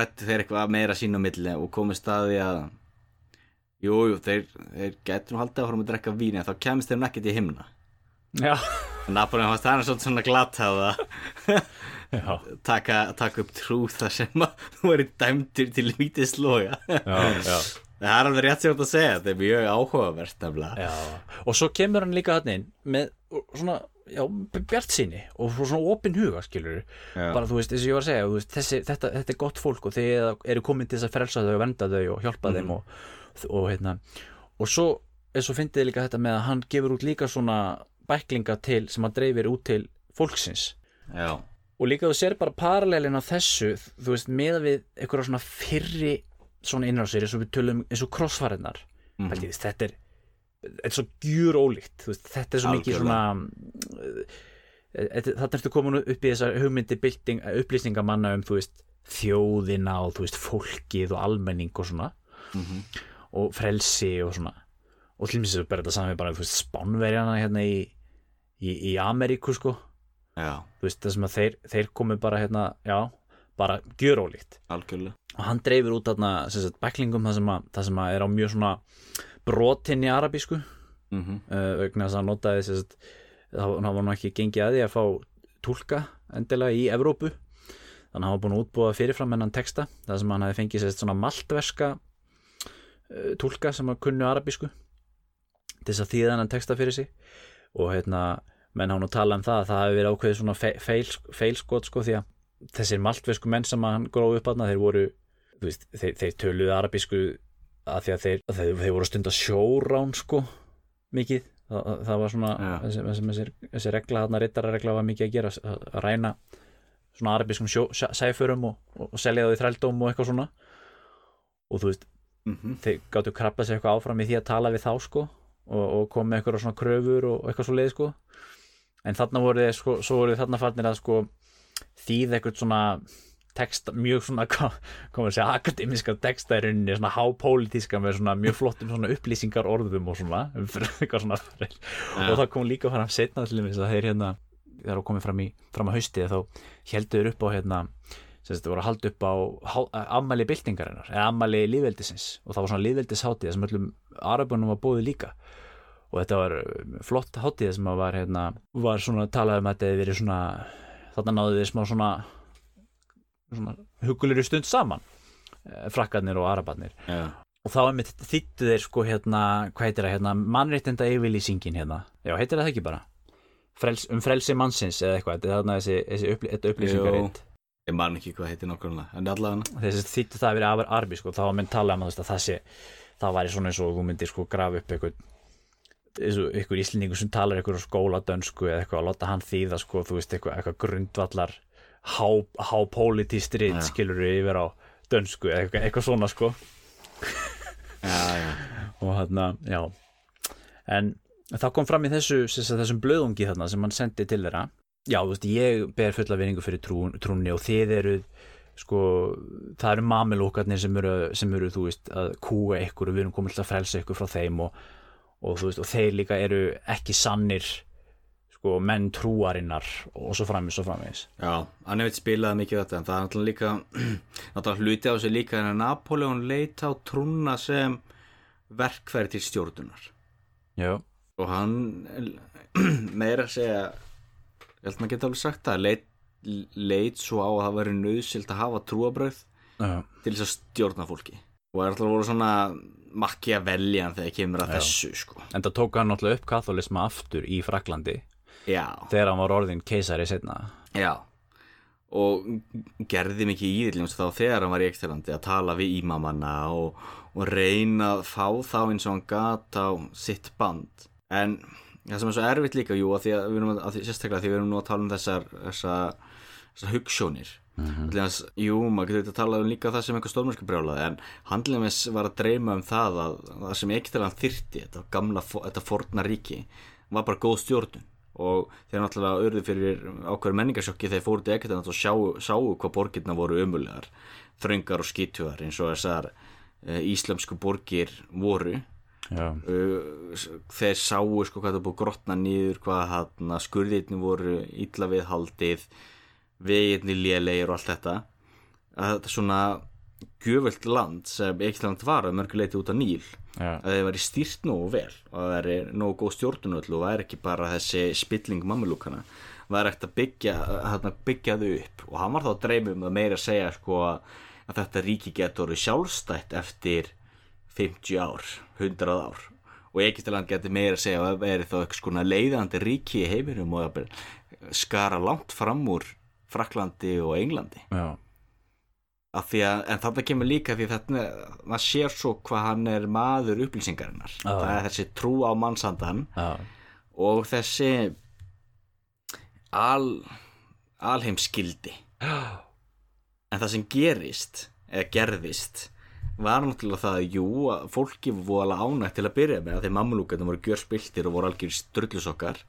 rættu þeir eitthvað meira sín á milli og komið staði að jú, jú, þeir, þeir getur haldið að fara að drekka víni en þá kemst þeim nekkert í himna. Já, Napoleon var það svona svona glatað að taka, taka upp trú þar sem að þú er dæmdur til lítið já. það er alveg rétt ert að segja þetta er mjög áhugavert og svo kemur hann líka hann inn með svona, já, bjart síni og svona opin huga, skilur Já. bara, þú veist, eins og ég var að segja, veist, þessi, þetta, þetta er gott fólk og þið eru komin til þess að frelsa þau og venda þau og hjálpa þeim og, og hérna, og svo eins og fyndið líka þetta með að hann gefur út líka svona bæklinga til sem hann dreifir út til fólksins. Já, og líka þú sér bara paralelin á þessu þú veist, með við einhverja svona fyrri svona innrásir eins og við tölum eins og krossfæriðnar mm Mhm. þetta er þetta er svo gjur ólíkt veist, þetta er svo mikið svona uh, þetta ertu komin upp í þessar hugmyndi bylting, upplýsningamanna um veist, þjóðina og veist, fólkið og almenning og svona. Mhm. Og frelsi og svona. Og til mér bara þetta sami bara þú veist, spánverjana hérna í, í, í Ameríku sko. Já, þú veist, það sem að þeir, þeir komu bara hérna, já, bara algjörlega. Og hann dreifir út þarna sagt, bæklingum það sem, að, það sem að er á mjög svona brotin í arabísku. Mm -hmm. uh, vegna þess að notaði sem sagt, það var nú ekki gengið að því að fá túlka endilega í Evrópu. Þannig að hann var búin að útbúa fyrirfram hennan texta það sem hann hefði fengið sagt, svona maltverska uh, túlka sem að kunnu arabísku til þess að þýða hennan texta fyrir sig. Og hérna menn hann nú tala um það að það hefði verið ákveðið svona fe feil, feilskot sko því að þessir maltversku menn sem að hann gróði upp að þeir voru þú veist, þeir, þeir töluðu arabísku að því að þeir, að þeir, þeir voru að stunda sjórán sko mikið. Það, það- var svona Já. þessi, þessi, þessi, regla, þarna rittararegla var mikið að gera að, að ræna svona arabískum sjó, sæ- sæförum og, og, og selja það í þrældóm og eitthvað svona. Og þú veist, Mhm. þeir gáttu krabbað sér eitthvað áfram í því að tala við þá sko og, og kom með eitthvað svona kröfur og, eitthvað svo leið sko. En þarna voru þeir sko, svo voru þeir þarna farnir að sko þýð eitthvað svona texta, mjög svona maður að segja, akademiska texta í rauninni svona hápólitíska með svona mjög flottum svona upplýsingar orðum og svona svona og það kom líka fram setna til þess að þeir hérna þegar það komið fram í fram að haustið þá heldur upp á hérna sem þetta voru að halda upp á afmæli byltingarinnar eða afmæli lífveldisins og það var svona lífveldishátíð sem öllum arabunum var bóðið líka. Og þetta var um, flott hátíð sem var hérna var svona talað um að þetta hefði verið svona þarna náðu þið smá svona svona hugulir stund saman eh, frakkarnir og arabarnir. Já, og þá einmitt þýttu þeir sko hérna, hvað heitir það hérna, mannréttinda yfirlýsingin hérna, já heitir það ekki bara? Frels, um frelsi mannsins eða eitthvað, þetta er þarna þessi, þessi upplý, þetta upplýsingaritt ég man ekki hvað heitir nokkurlega en allavega þessi þýttu það að vera afar arbi sko, þá var menn talað um að, að það sé það væri svona eins og þú myndir sko grafa upp og ykkur íslendingur sem talar á skóladönsku eða eitthvað að láta hann þýða sko, þú veist, eitthvað, eitthvað grundvallar há, hápolítistrit Já. skilur yfir á dönsku eða eitthvað, eitthvað svona sko. Já, já, og þarna, já. En það kom fram í þessu þessum blöðungi þarna sem hann sendi til þeirra já, þú veist, ég ber fulla vinningu fyrir trú, trúnni og þið eru sko, það eru mamilókarnir sem eru, sem eru, þú veist, að kúa ykkur og við erum komin til að frelsa ykkur frá þeim og, og þú veist, og þeir líka eru ekki sannir sko, menn trúarinnar og svo framins og framins já hann hefði spilað mikið þetta en það er náttúrulega líka náttúrulega hluti á þessu líka en að Napoleon leita á trúna sem verkfæri til stjórnunar. Já, og hann meira segja ég held maður geta alveg sagt það. Leit, leit svo á að það væri nöðsilt að hafa trúabröð já, til þess að stjórna fólki. Og er alltaf voru svona makki að velja þegar kemur að Já. þessu sko. En það tók hann náttúrulega upp katholisma aftur í Fraklandi já, þegar hann var orðin keisari setna já. Og gerði mikið íðiljum þá þegar hann var í Eksterlandi að tala við ímamanna og, og reyna að fá þá eins og hann gat á sitt band. En það sem er svo erfitt líka jú, að því að við erum að, að því, sérstaklega því við erum nú að tala um þessar, þessar, þessar hugssjónir mm -hmm. jú, maður getur þetta að tala um líka það sem eitthvað stórmörsku brjálaði en handlumess var að dreyma um það að það sem Eksterland þyrti þetta gamla, þetta forna ríki var bara góð stjórnun. Og þeir náttúrulega urðu fyrir ákveður menningarsjokki þegar fóru til Egyptaland og sáu, hvað borgirna voru ömulegar þröngar og skítugar eins og þessar uh, íslamsku borgir voru þeir sáu sko hvað það búið að grotna niður hvað hann skurðirni voru illa við haldið veginni lélegir og allt þetta. Að þetta svona gjöfult land sem Eikland var að mörguleiti út á Níl. Já. að þeir væri stýrt nógu vel og það væri nógu góð stjórnunöll og væri ekki bara þessi spilling mammulúkana. Væri ekkert að byggja, byggja þau upp. Og hann var þá að dreyma um að meira að segja sko að þetta ríki getur sjálfstætt eftir 50 ár, 100 ár og Egyptaland getur meira að segja að veri þá eitthvað skona leiðandi ríki í heiminum og skara langt fram úr Fraklandi og Englandi Já. Af því að, en þetta kemur líka því þetta, maður sér svo hvað hann er maður upplýsingarinnar Já. það er þessi trú á mannsandan Já. og þessi al alheimskildi Já. en það sem gerist eða gerðist var náttúrulega það að jú, að fólki voru alveg ánægt til að byrja með að þegar mammulúkarnir voru gjör spiltir og voru algjör strullusokkar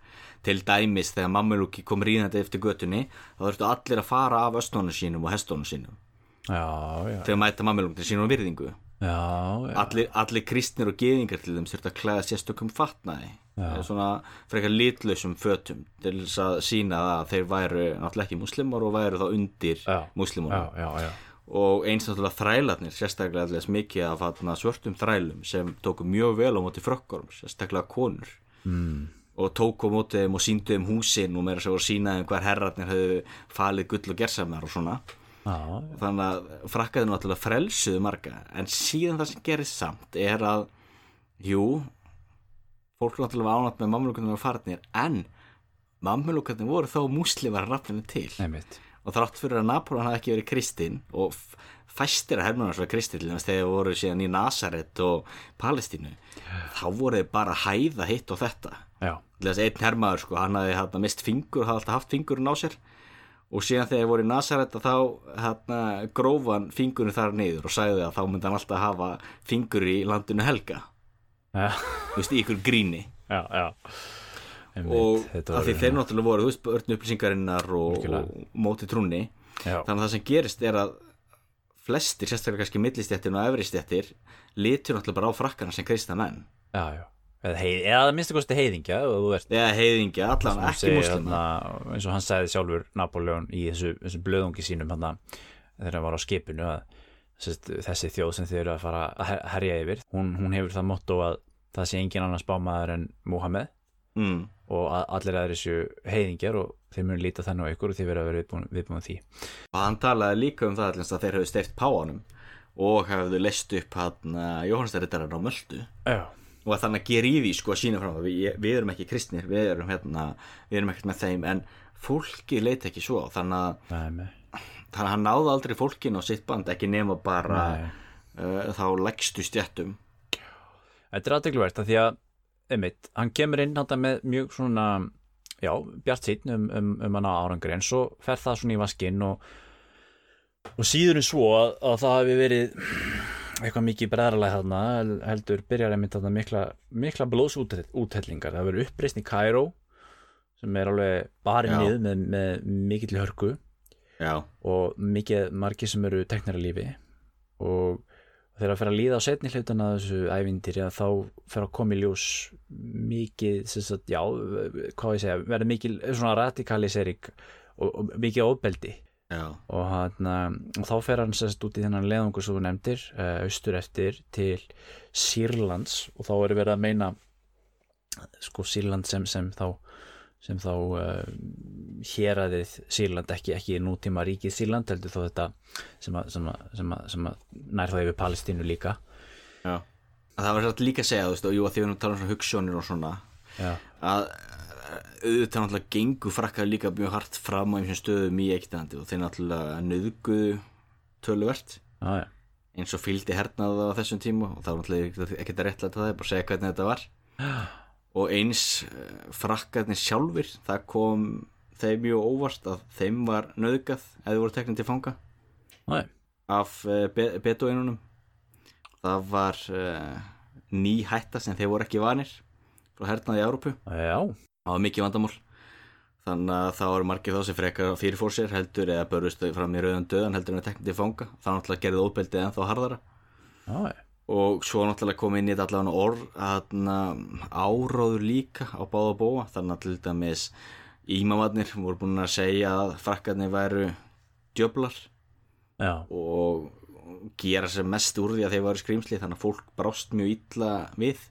til dæmis þegar mammulúki kom ríðandi eftir götunni þá þurftu allir að fara af östónu sínum og hestónu sínum. Já, já, þegar mæta mammulúkarnir sínum á virðingu. Já, allir, allir kristnir og geðingar til þeim þurftu að klæða sérstökum fatnaði. Eða svona frekar litlausum fötum til þess að sína að þeir væru náttúrulega ekki muslimar og væru þá undir muslimunum. Og eins náttúrulega þrælarnir sérstaklega allir mikið af þarna svörtum þrælum sem tóku mjög vel á móti frökkorum sérstaklega konur mm. og tóku á móti þeim og síndu þeim húsin og meira svo að sína þeim hver herrarnir höfðu falið gull og gersamar og svona já. þannig að frakkaði náttúrulega frelsuðu marga en síðan það sem gerist samt er að jú fólk náttúrulega var ánætt með mamlukarnir og farnir en mamlukarnir voru þó múslimar rafninu til Einmitt. Og þrátt fyrir að Napoleon hafði ekki verið kristinn og fæstir að hermennars var kristinn til þess þegar þeir voru síðan í Nazaret og Palestínu þá voru þeir bara að hæða hitt og þetta. Til þess að einn hermaður sko, hann hafði hérna, mist fingur, hafði alltaf haft fingurinn á sér. Og síðan þegar þeir voru í Nazaret að þá hérna, grófan fingurinn þar niður og sagði að þá myndi hann alltaf hafa fingur í landinu helga. Þú veist, í ykkur gríni. Já, já. Og af því þeir náttúrulega voru, börn upplýsingarinnar og, og móti trúnni. Já, þannig að það sem gerist er að flestir, sérstaklega kannski millistjættin og efristjættir litur náttúrulega bara á frakkana sem kristna menn. Já, já. Eða, heið, eða minnstu kosti heiðingja eða heiðingja, allan ekki muslima eins og hann sagði sjálfur Napoleon í þessu, þessu blöðungi sínum þarna, þegar hann var á skipinu að þessi þjóð sem þið eru að fara að her- herja yfir hún, hún hefur það motto að það sé engin annars bámaður en Muhammed mm. Og allir aðri séu heiðingjar og þeir munu líta þannig á ykkur og þið verða að vera viðbúin, viðbúin því. Og hann talaði líka um það allins að þeir hefðu steift páanum og hefðu leist upp hann Jóhannsdæriðarar á Möldu Já, og að þannig að gera í því sko að sína fram við, við erum ekki kristnir, við erum hérna við erum ekkert með þeim en fólki leit ekki svo þannig að, nei, nei, þannig að hann náði aldrei fólkin á sitt band ekki nema bara uh, þá leggstu stjættum Þetta er aðdegluvert að því að einmitt, hann kemur inn þetta með mjög svona já, bjart sýtn um, um, um hann á árangri en svo fer það svona í vaskinn og, og síður en svo að, að það hafi verið eitthvað mikið bræðralæg þarna heldur byrjar einmitt þarna mikla, mikla blóðsúthellingar. Það verður uppreist í Cairo sem er alveg barinn Já. niður með, með mikill hörku já, og mikið margir sem eru teknir að lífi. Og þegar að fer að líða á setni hlutan að þessu ævindir þá fer að koma í ljós mikið, sagt, já hvað ég segja, verður mikil svona radikalisering og, og mikið ofbeldi. Og, hann, og þá fer hann sérst út í þennan leðungur sem þú nefndir, uh, austur eftir til Sýrlands og þá er verið að meina sko Sýrland sem, sem þá sem þá uh, héraðið Sýrland ekki, ekki nútíma ríkið Sýrland heldur þó þetta sem að, sem að, sem að, sem að nær þá yfir Palestínu líka. Já. Það var satt líka að segja, þú veist, og jú að því við erum að tala um hugssjónir og svona já, að eh, auðvitað náttúrulega gengur frakkaði líka mjög hart fram á einhvern stöðum í Egiptalandi og þeir náttúrulega nöðguðu töluvert já, já, eins og fylgdi hernaða á þessum tíma og það var náttúrulega ekkert að réttlæta það bara að segja hvernig þetta var og eins eh, frakkarnir sjálfur það kom þeim mjög óvart að þeim var nöðgað eða voru teknið til fanga. Já, af uh, be beduinunum það var uh, ný hætta sem þeir voru ekki vanir frá hernaði já, það var mikið vandamál. Þannig að það voru margir þá sem frekar fyrir fór sér heldur eða börust fram í rauðan döðan heldur en að teknið til fanga. Það náttúrulega gerði óbeldið en þá harðara. Já, og svo náttúrulega kom inn í þetta allavega orð aðna, áróður líka á báða bóa þannig að til dæmis ímamadnir voru búin að segja að frakkarnir væru djöflar já, og gera sem mest úr því að þeir varu skrýmsli þannig að fólk brást mjög illa við.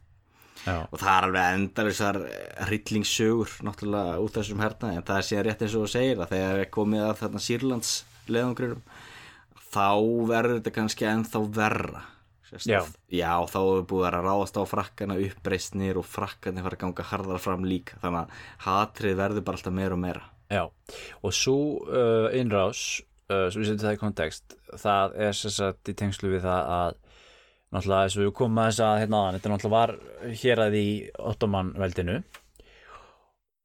Já, og það er alveg endalisar rillingssögur náttúrulega út þessum herna en það er síðan rétt eins og þú segir að þegar komið að þarna Sýrlands leðungrurum þá verður þetta kannski ennþá verra Já. já, þá er búið að að ráðast á frakkana uppreisnir og frakkarnir fara að ganga harðar fram líka þannig að hatrið verður bara alltaf meira og meira já. og svo uh, innrás uh, sem við setjum það í kontekst það er sem sagt í tengslu við það að náttúrulega eins og við komum að þess að hérna aðan, þetta náttúrulega var hér að í Ottoman veldinu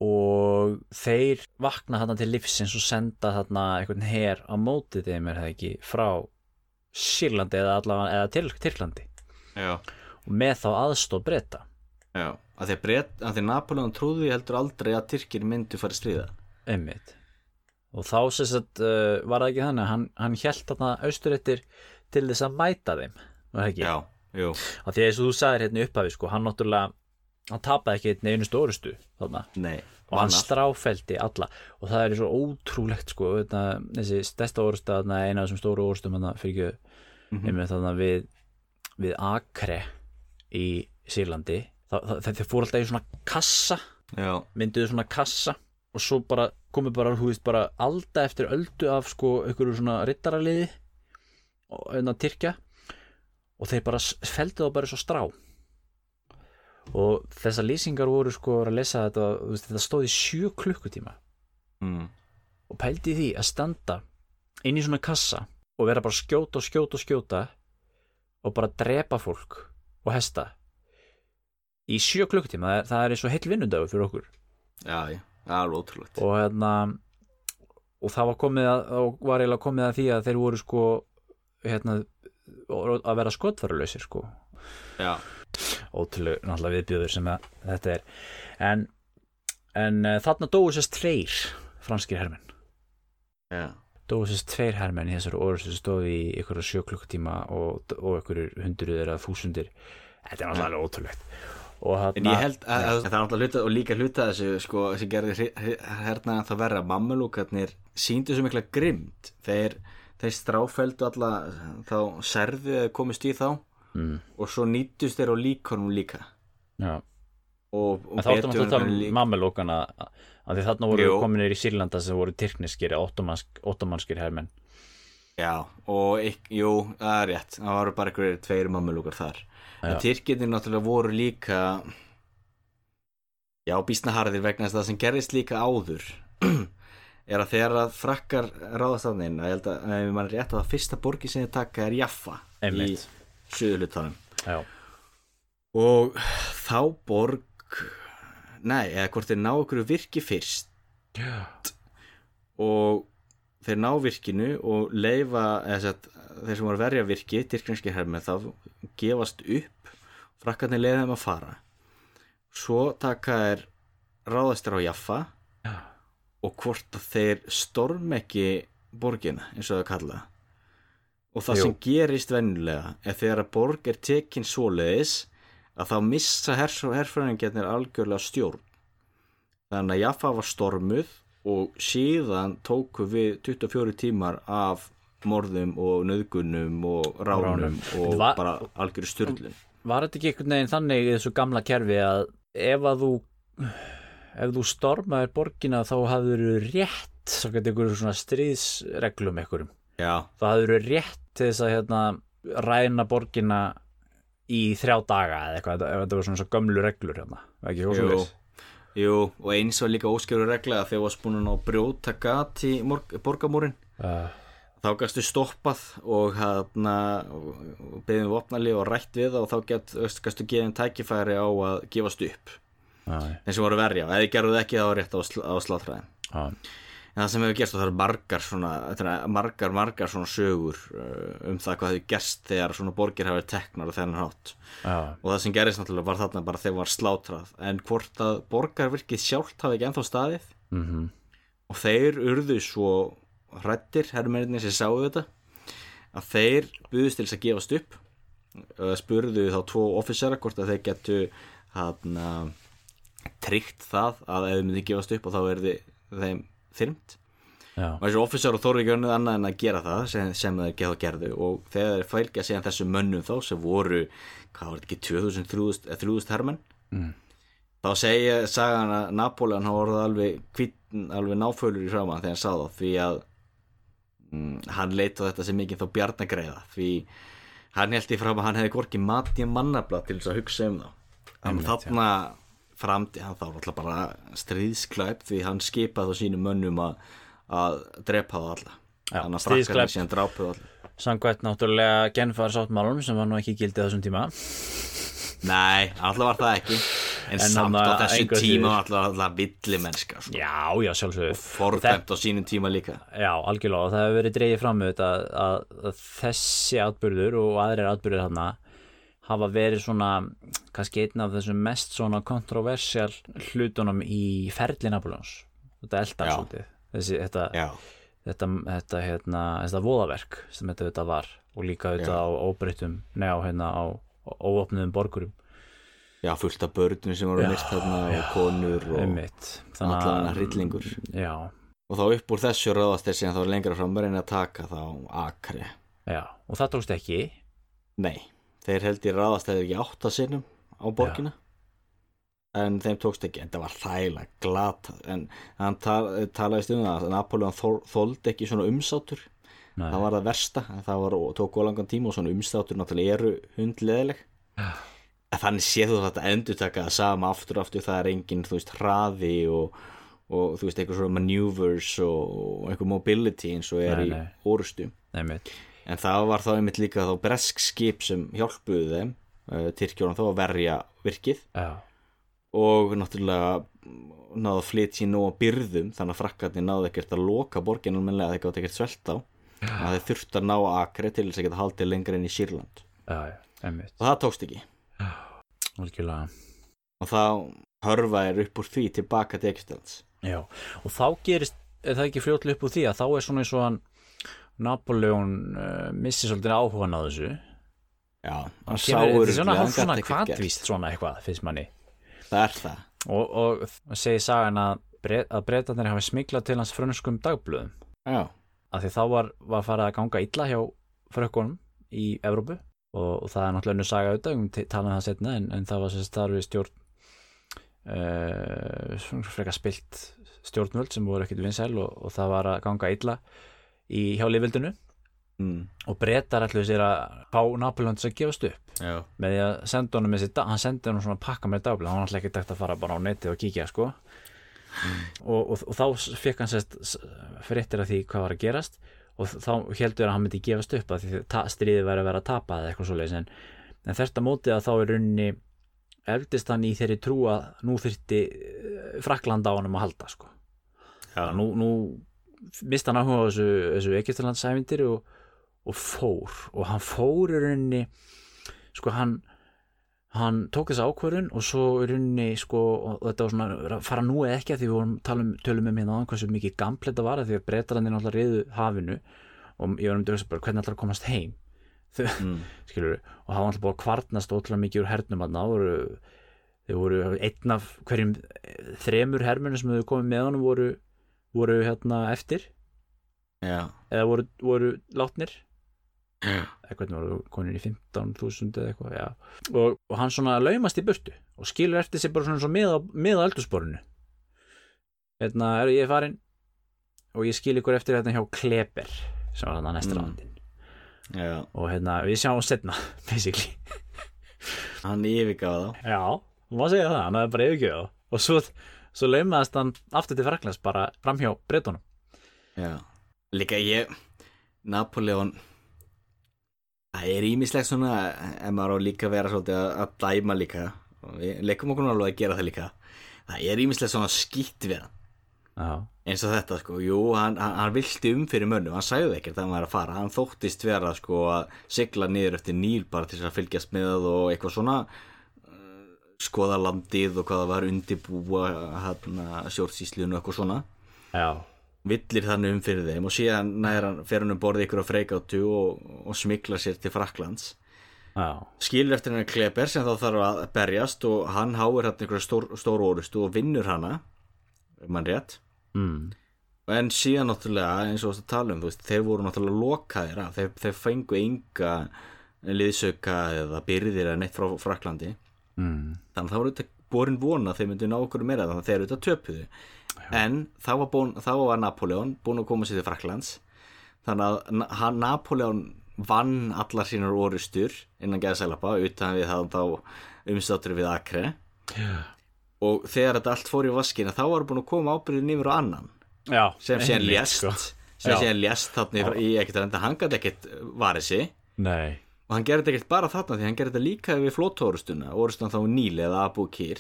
og þeir vakna þarna til lífsins og senda þarna einhvern her á móti þeim er það ekki frá Sýrlandi eða allavega eða til Tyrklandi. Já, og með þá aðstóð breyta já. Að því að, Bret, að því Napoleon trúði heldur aldrei að Tyrkir myndu fara að stríða einmitt. Og þá sem sagt uh, var það ekki þannig að hann, hann held þarna austurettir til þess að mæta þeim það? Já, jú, af því að eins og þú sagðir hérna í upphafi sko, hann náttúrulega hann tapaði ekki einu stórustu þarna. Nei og hann stráfeldi alla. Og það er svo ótrúlegt sko þetta, þessi stærsta þarna, eina af þessum stóru orustum þarna, fyrir ekki einmitt þarna við, við Akre í Sýrlandi. Þeir fóru alltaf í svona kassa. Já, mynduðu svona kassa. Og svo bara komið bara, þú veist, bara alda eftir öldu af sko einhverju svona rittaraliði og hérna Tyrkja. Og þeir bara felldu þá bara svo strá og þessar lýsingar voru sko að lesa þetta, veist, þetta stóð í sjö klukkutíma. Mm. og pældi því að standa inn í svona kassa og vera bara skjóta og skjóta og skjóta og bara drepa fólk og hesta í sjö klukkutíma, það er, það er eins og heill vinnundagur fyrir okkur. Já, já, alveg ótrúlegt. Og hérna og það var komið að, var eiginlega komið að því að þeir voru sko hérna að vera skotfærulausir sko. Já, ótrúlega náttúrulega viðbjöður sem að þetta er. En, en uh, þarna dóu sérst tveir franskir hermenn. Já, dóu sérst tveir hermenn í þessari orðu sem stóði í ykkur sjö klukkutíma og, og ykkur hundruð eða þúsundir. Þetta er náttúrulega ótrúlegt. En ég held að, að það er náttúrulega hluta og líka hluta þessu sko, sem gerði hérna þá verra. Mammulúkarnir síndu svo mikla grimd þeir, þeir stráfældu alla þá serðu komist í þá mm, og svo nýttust þeir á líkonum líka já og, og En þá áttum við að tala um mamelókana að því þarna voru Jú. kominir í Sýrlanda sem voru tyrkneskir eða ottomansk, ottomanskir hermenn Já, og ykk, jú, það er rétt það voru bara einhverjir tveir mammulúkar þar en Já. Tyrkirnir náttúrulega voru líka já, býsna harðir vegna þess að það sem gerðist líka áður er að þegar að frakkar ráðastafnin, að ég held að ef mann er rétt að það fyrsta borgi sem þið taka er Jaffa Einmitt. í suðulutanum Já, og þá borg nei, eða hvort þeir ná ykkur virki fyrst. Og þeir ná virkinu og leifa sett, þeir sem voru verja virki tyrkneskir hermið þá gefast upp. Frakkarnir leiða þeim að fara. Svo taka þeir ráðastir á Jaffa Já. og hvort þeir storm ekki borgina eins og það kalla og það Jú. sem gerist venjulega er þegar að borg er tekin svoleiðis að þá missa herfræðingarnir algjörlega stjórn þannig að Jaffa var stormuð og síðan tóku við 24 tímar af morðum og nöðgunum og ránum, Ránum. og Va- bara algjörðu styrlun Var þetta ekki einhvern veginn þannig í þessu gamla kerfi að ef að þú ef þú stormaðir borgina þá hafður rétt svo getur ykkur svona stríðsreglum einhverjum já, þá hafður rétt til þess að hérna, ræna borgina í þrjá daga eða eitthvað. Ef þetta var svona svo gömlu reglur hérna ekki eitthvað jú, og eins var líka óskjöru regla að þegar var spúnun á brjóta gat í borgamúrin Uh, þá gæstu stoppað og hérna beðum vopnali og rætt við það og þá get, gæstu geðin tækifæri á að gefast upp. Já, þeim sem voru að verja þið gerðu það ekki þá var rétt á, sl á slátræðin já, en það sem hefur gerst og það eru margar svona margar, margar svona sögur uh, um það hvað hefur gerst þegar svona borgir verið teknar og þennan hátt. Já, og það sem gerist náttúrulega var þarna bara þegar var slátrað. En hvort að borgarvirkið sjálft hafi ekki ennþá staðið? Mhm, og þeir urðu svo hrættir herrmennir sem sáu þetta að þeir buðust til þess að gefast upp. Spurðu þá tvo offisera hvort að þeir getu hana, tryggt það að ef þeir myndi gefast upp og þá er þeim þyrmt og þessi officer og þóru ekki önnið annað en að gera það sem, sem þeir geða gerðu. Og þegar þeir fælgja síðan þessum mönnum þá sem voru, hvað var þetta ekki 2000, 3000, eða 3000 hermenn? Mm. þá segja sagan að Napoleon hafa orðið alveg kvinn, alveg náfölur í hraman þegar hann sá það því að mm, hann leit á þetta sem mikið þá bjarnagreiða því hann held í fram að hann hefði gorki mati mannabla til þess að hugsa um þá. En þarna framdi hann þá var alltaf bara stríðsklæp því hann skipaði þá sínum mönnum að, að drepa það alla. Þannig að frakkarnir síðan drápuð alla. Samkvæmt náttúrulega genfara sáttmálum sem var nú ekki gildið á þessum tíma. Nei, alltaf var það ekki. En, En samt hann á að þessu engu að tíma var alltaf, alltaf villi mennska sko. já, já, sjálfsögðu. Fordæmt á sínum tíma líka. Já, algjörlega. Og það hefur verið dreigið fram að, að, að þessi atbyrður og aðrir atbyrður þarna hafa verið svona kannski einn af þessum mest svona kontroversial hlutunum í ferli Napoleons þetta eldar svolítið. Þessi, þetta, þetta, þetta, hérna, þetta voðaverk sem þetta, þetta var og líka þetta Já. á óbreyttum neá hérna á óopnuðum borgurum. Já, fullt af börnum sem voru mist þarna og konur og allan já, og þá upp úr þessu ráðast þeir síðan þá lengra fram að reyna að taka þá akri já, og það tókst ekki. Nei, þeir held í ráðast þeir ekki átta sinnum á borgina. En þeim tókst ekki, en það var þægilega glata en hann tal, talaði stundum það að Napoleon þol, þoldi ekki svona umsátur. Nei. það var það versta, það var, tók ólangan tíma og svona umsátur náttúrulega eru hundleðileg en þannig séð þú þetta endur taka það sama aftur aftur það er engin, þú veist, hraði og, og þú veist, eitthvað svona maneuvers og, og eitthvað mobility eins og er Nei, í nei. orustu einmitt, en það var þá einmitt líka þá bresk skip sem hjálpuðu þeim uh, Tyrkjónan þá að verja virkið. Já, og náttúrulega náðu að flytja í nóga byrðum þannig að frakkarnir náðu ekkert að loka borginu mennilega þeir gátt ekkert svelt á þannig að þeir þurftu að ná akri til þess að geta haldið lengra inn í Sýrland. Já, já, og það tókst ekki. Algjörlega. Og þá hörfa er upp úr því tilbaka til Egyptalands. Já, og þá gerist er það ekki fljótlega upp úr því að þá er svona eins og hann Napoleon uh, missi svolítið áhugan á þessu. Já, Hann hann sá kemur, þetta er svona hálf svona ekkert kvatvíst svona eitthvað, finnst manni. Það er það. Og, og það segir sagan að, bre að breytanir hafi smiklað til hans frönskum dagblöðum. Já, af því þá var, var farið að ganga illa hjá frökkunum í Evrópu. Og, og það er náttúrulega önnur saga auðvitað, um talað það setna en, en það var sem starfi stjórn uh, svona frekar spilt stjórnvöld sem voru ekkit vinsæl og, og það var að ganga illa í hjá lifildinu. Mm, og breytar allir sér að fá Napoleon til að gefast upp. Já, með því að senda honum með sér, hann sendi honum svona pakka með dagblöð, hann var alltaf ekki dægt að fara bara á netið og kíkja sko. Og, og, og þá fekk hann sérst fréttir af því hvað var að gerast. Og þá heldur að hann myndi gefast upp að stríðið væri að vera að tapa eða eitthvað svoleiðis. En, en þetta mótið að þá er runni eldist hann í þeirri trú að nú þyrfti eh, Frakland á honum að halda sko. Já, nú, nú mist hann áhuga á þessu, þessu Egyptalandsævindir og, og fór. Og hann fór í rauninni sko hann hann tók þessa ákvörðun og svo í rauninni sko og þetta var svona að fara nú eða ekki að því við vorum talum, tölum um hérna áðan hversu mikið gampl þetta var að því að breytalandinn alltaf reyðu hafinu. Og ég var um dörsa bara hvernig alltaf að komast heim? Mm, skilur og það var alltaf búið að kvartnast ótrúlega mikið úr hernum að voru, þau voru einn af hverjum þremur hermunum sem þau komið með honum voru, voru hérna eftir. Já, eða voru, voru látnir. Hvernig voru konir í 15.000 eða eitthvað, og, og hann svona laumast í burtu og skilur eftir sig bara svona, svona með á eldursporinu hérna er ég farin og ég skil ykkur eftir hérna hjá Kleber sem var hann að næsta Mm. rándin já. Og hérna við sjáum setna basically. Hann yfirgafa þá. Já, má segja það, hann hefði bara yfirgjöð og svo, svo laumaðist hann aftur til Fraklands bara framhjá breytunum Já, líka ég Napoleon það er ímislegt svona ef maður á líka að vera svolítið að, dæma líka. Og við leikum okkur alveg að gera það líka. Það er ímislegt svona skýtt við hann. Já, eins og þetta sko, jú, hann, hann, vilti um fyrir mönnum, hann sagði ekkert að hann var að fara. Hann þóttist vera sko að sigla niður eftir Níl bara til þess að fylgjast með og eitthvað svona skoða landið og hvað það var undibúa hérna, sjórnsíslun og eitthvað svona. Já, villir þannig um fyrir þeim og síðan nær hann fer hann um borðið ykkur á freikátu og, og smiklar sér til Fraklands já, skilur eftir hennar Kleber sem þá þarf að berjast og hann háir hann einhverja stór, stór orustu og vinnur hana ef mann rétt. Mm, en síðan náttúrulega eins og þú tala um, veist, þeir voru náttúrulega lokaðir þeir, þeir fengu enga liðsauka eða byrðir eða neitt frá Fraklandi mm. þannig að það voru þetta borin vona að þeir myndu ná okkur meira þannig að þeir eru þetta töpuðu en þá var, búin, þá var Napoleon búin að koma sér til Fraklands þannig að Napoleon vann allar sínar orustur innan geðsælapa utan við það þá umstáttur við Akre og þegar þetta allt fór í vaskina þá var búin að koma ábyrðin yfir á annan Já, sem einmitt, lést sko. sem Já. síðan lést þarna í ekkert en hann gæti ekkert varið sig. Nei, og hann gerði þetta ekkert bara þarna því hann gerði þetta líka við flótaórustuna orustan þá Níl eða Abu Kir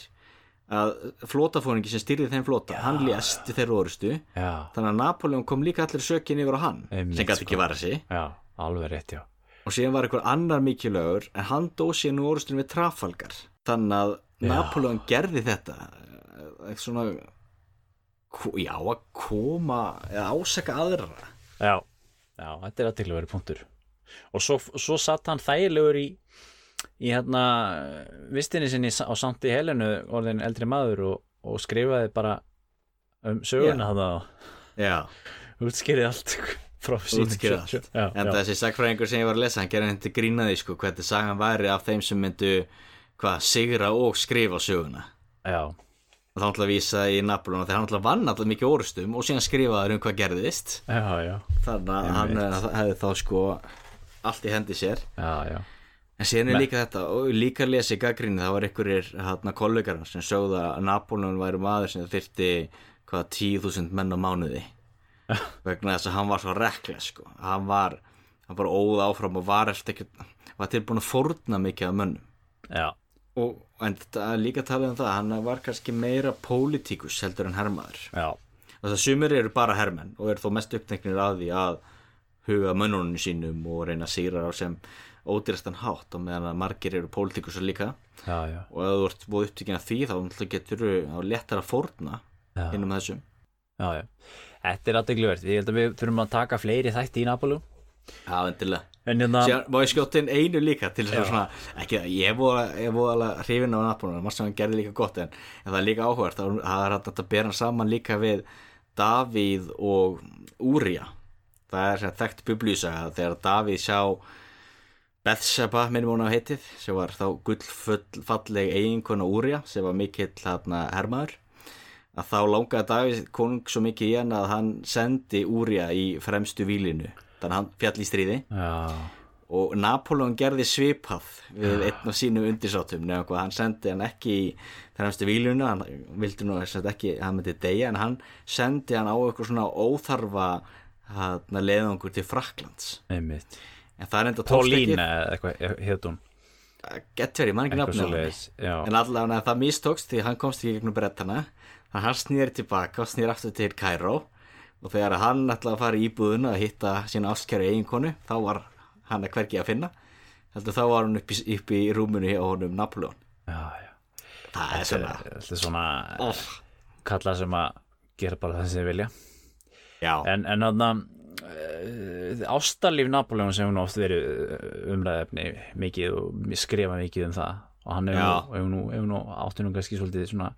að flótafóringi sem styrði þeim flóta hann lést þeirra orustu. Já, þannig að Napoleon kom líka allir sökin yfir á hann Einmitt, sem gæti ekki sko. varið sig. Já, alveg rétt, já. Og síðan var einhver annar mikilögur en hann dó síðan úr orustunum við Trafalgar. Þannig að. Napoleon gerði þetta eh, svona já að koma eða ásaka aðra. Já, já, þetta er aðtilvægur punktur og svo, svo satt hann þægilegur í í hérna vistinni sinni á samt í helinu orðin eldri maður og, og skrifaði bara um söguna hann að já. Útskýrið allt frá sjö- allt. Já, en já, þessi sagfræðingur sem ég var að lesa hann gerði henni grínaði sko hvernig sagan væri af þeim sem myndu hvað, sigra og skrifa söguna. Já, og þá ætla að vísa í Napoleon þegar hann ætla að vann alltaf mikið orustum og síðan skrifaður um hvað gerðist. Já, já, þannig að hann eh, hefði þá sko allt í hendi sér já, já. en síðan er líka þetta og líka að lesa í gaggrinni það var einhverjir hérna kollegar sem sögðu að Napoleon væri maður sem þyrfti hvað 10.000 menn á mánuði vegna þess að hann var svo reklega sko. hann var hann bara óð áfram og var eftir ekki var tilbúin að fórna mikið af mönnum já. og líka talað um það hann var kannski meira pólitíkus heldur en hermaður já. þess að sumir eru bara hermenn og eru þó mest uppteknir að því að huga mönnunum sínum og reyna að sýra á sem ódýrastan hátt og meðan að margir eru pólitíkusar líka. Já, já. og ef þú ert búið upptekinn að því þá getur þú lettar að fórna innum þessum já. Þetta er aðtilvægvert, ég held að við þurfum að taka fleiri þætti í Napolú Já, endilega. En hérna, Síðan má ég skjóta inn einu líka til þess að svona, ekki ég er voðalega hrifin á Napoleon, maður sem hann gerði líka gott en, en það er líka áhugart, það er að bera hann saman líka við Davíð og Úrija það er þekkt biblíusaga þegar Davíð sjá Bethsheba, minnum hún á heitið sem var þá gullfalleg eiginkona Úrija sem var mikill hérna, hermaður að þá langaði Davíð konung svo mikið í hann að hann sendi Úrija í fremstu výlinu þannig að hann fjall í stríði. Já, og Napoleon gerði svipað við einn af sínum undirsátum nefnum hann sendi hann ekki í þennamstu výluna, hann vildi nú ekki að hann myndi deyja en hann sendi hann á eitthvað svona óþarfa hann leiðangur til Fraklands einmitt. En það er enda tókst Pauline ekki eða eitthvað, hún? Gett verið, mann ekki nafna en allavega það mistókst því hann komst ekki gegnum brettana. Að hann snýr tilbaka og snýr aftur til Cairo og þegar hann ætlaði að fara í íbúðuna að hitta sína ástkæru eiginkonu þá var hann að hvergi að finna. Heldur þá var hann upp í, upp í rúmunu á honum Napoleon já, já. Það er svona þetta er svona oh, kalla sem að gera bara það sem þið vilja en, en þarna uh, ástarlíf Napoleon sem hún oft verið uh, umræðefni mikið og skrifa mikið um það. Og hann hefur nú, hefur nú, hefur nú áttu nú kannski svolítið svona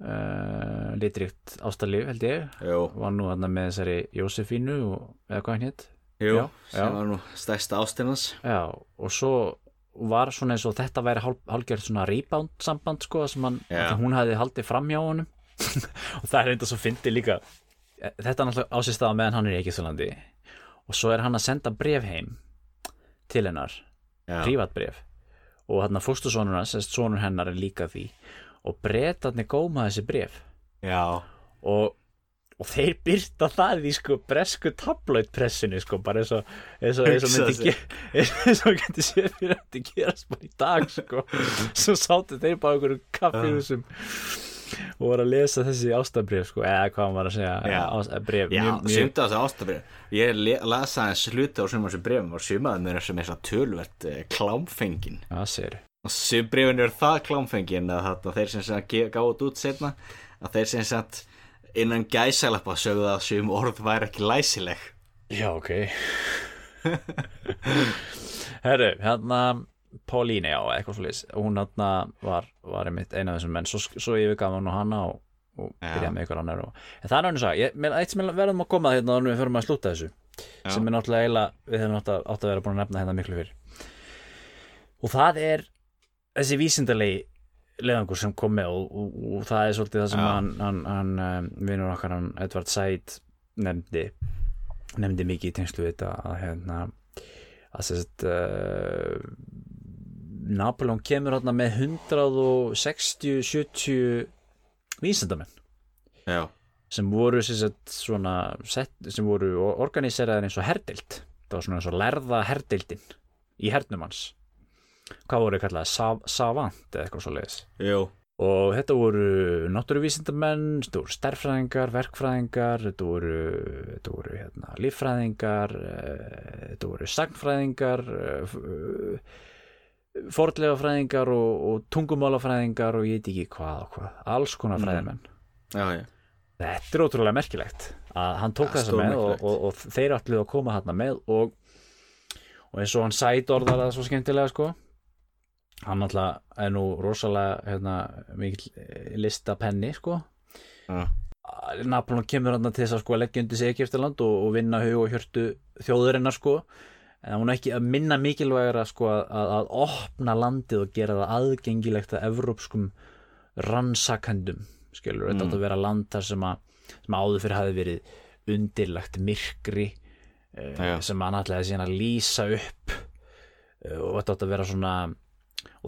uh, litrikt ástarlíf held ég. Jú, var nú hann með þessari Jósefínu og, eða hvað jú Já, sem var nú stærsta ástinnans Já, og svo var svona eins og þetta væri hálf, hálfgjörð svona rebound samband sko sem hann, að hún hafði haldið fram hjá honum. Og það er reynda svo fyndi líka þetta er náttúrulega á sér staða meðan hann er í Eikistalandi og svo er hann að senda bref heim til hennar, já, prívatbref og hann að fóstusonur hans, sonur hennar er líka því. Og bretarnir góma þessi bref já, og, og þeir byrta það í sko bresku tabloidpressinu sko bara eins og eins og, eins og Hugsa myndi eins og getur séð fyrir að þetta gerast bara í dag sko. Svo sátu þeir bara okkur kaffihúsum og voru að lesa þessi ástabrif sko. Eða hvað hann var að segja? Já. ást, bref, já mjög, mjög, sumt á þessu ástabrif ég le- las aðeins hluti á sumar sem brefum og sumaði mér sem er svona tölvert eh, klámfengin. Og sum brefin eru það klámfengin að þetta, þeir sem gáðu út setna að þeir sem sagt innan gæsalappa sögðu að sum orð væri ekki læsileg. Já, ok. Herru, hérna Pauline, já, eitthvað svo leys hún hérna var, var einmitt eina af þessum menn svo, svo yfirgaf hann og hana og, og Já. byrja með ykkur annar og, en það er náttúrulega ég, með, eitt sem verðum að koma hérna þannig við förum að slúta þessu Já. sem er náttúrulega eiginlega við hefum átt að, átt að vera búin að nefna hérna miklu fyrr og það er þessi vísindalegi leðangur sem kom með og, og, og það er svolítið það sem Já. hann, hann, hann um, vinur okkar hann Edvard Said nefndi nefndi mikið í tengslu við þetta að hérna að sérst uh, Napoleon kemur hérna með 160-70 vísindamenn. Já, sem voru svona, sem voru organiseraðir eins og herdild. Það var svona eins og lærða herdildin í hernum hans. Hvað voru kallað, Sav savant eða eitthvað svo leiðis og þetta voru náttúruvísindamenn þetta voru stærfræðingar, verkfræðingar þetta voru, þetta voru hérna, líffræðingar eh, þetta voru sagnfræðingar fordlegafræðingar og, og tungumálafræðingar og ég veit ekki hvað og hvað. Alls konar Mm. fræðimenn. Já, já. Þetta er ótrúlega merkilegt að hann tók Það er þessa með og, og, og þeir allir að koma hann með og, og eins og hann sæt orðar það svo skemmtilega sko. Hann alltaf er nú rosalega hérna, mikil eh, listapenni sko. Já, Napoleon kemur hann til þess að sko leggja undir sig Egiptaland og vinna hug og hjörtu þjóðurinnar sko en hún er ekki að minna mikilvægara sko að, að, að opna landið og gera það aðgengilegt að evrópskum rannsakandum skilur, þetta Mm. átt að vera land þar sem að, sem áður fyrir hafi verið undirlagt myrkri uh, sem hann ætlaði síðan að lýsa upp. Uh, og þetta að vera svona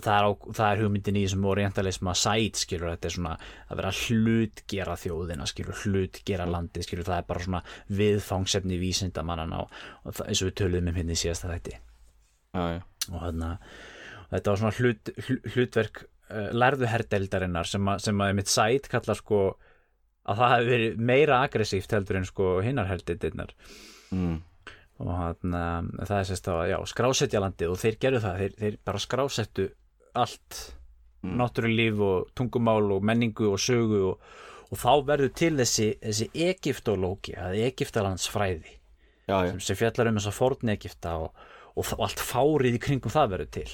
og það er, á, það er hugmyndin í þessum orientalism að sæt skilur þetta er svona að vera hlutgera þjóðina skilur hlutgera landið skilur það er bara svona viðfangsefni vísindamannana og, og það, eins og við töluðum um hérna í síðasta þætti. Já, já, og þarna þetta var svona hlut, hlut, hlutverk uh, lærðu herdeldarinnar sem, sem að mitt sæt kallar sko að það hefði verið meira aggressíft heldur en sko hinnar herdeldirnar mm. og hann, það er sérst að já, skrásetja landið og þeir gerðu það þeir, þeir bara skrásettu allt Mm. náttúrulíf og tungumál og menningu og sögu og, og þá verður til þessi, þessi Egiptológi, er Egiptalandsfræði já, já, sem, sem fjallar um þess að forn Egipta og, og, og allt fárið í kringum það verður til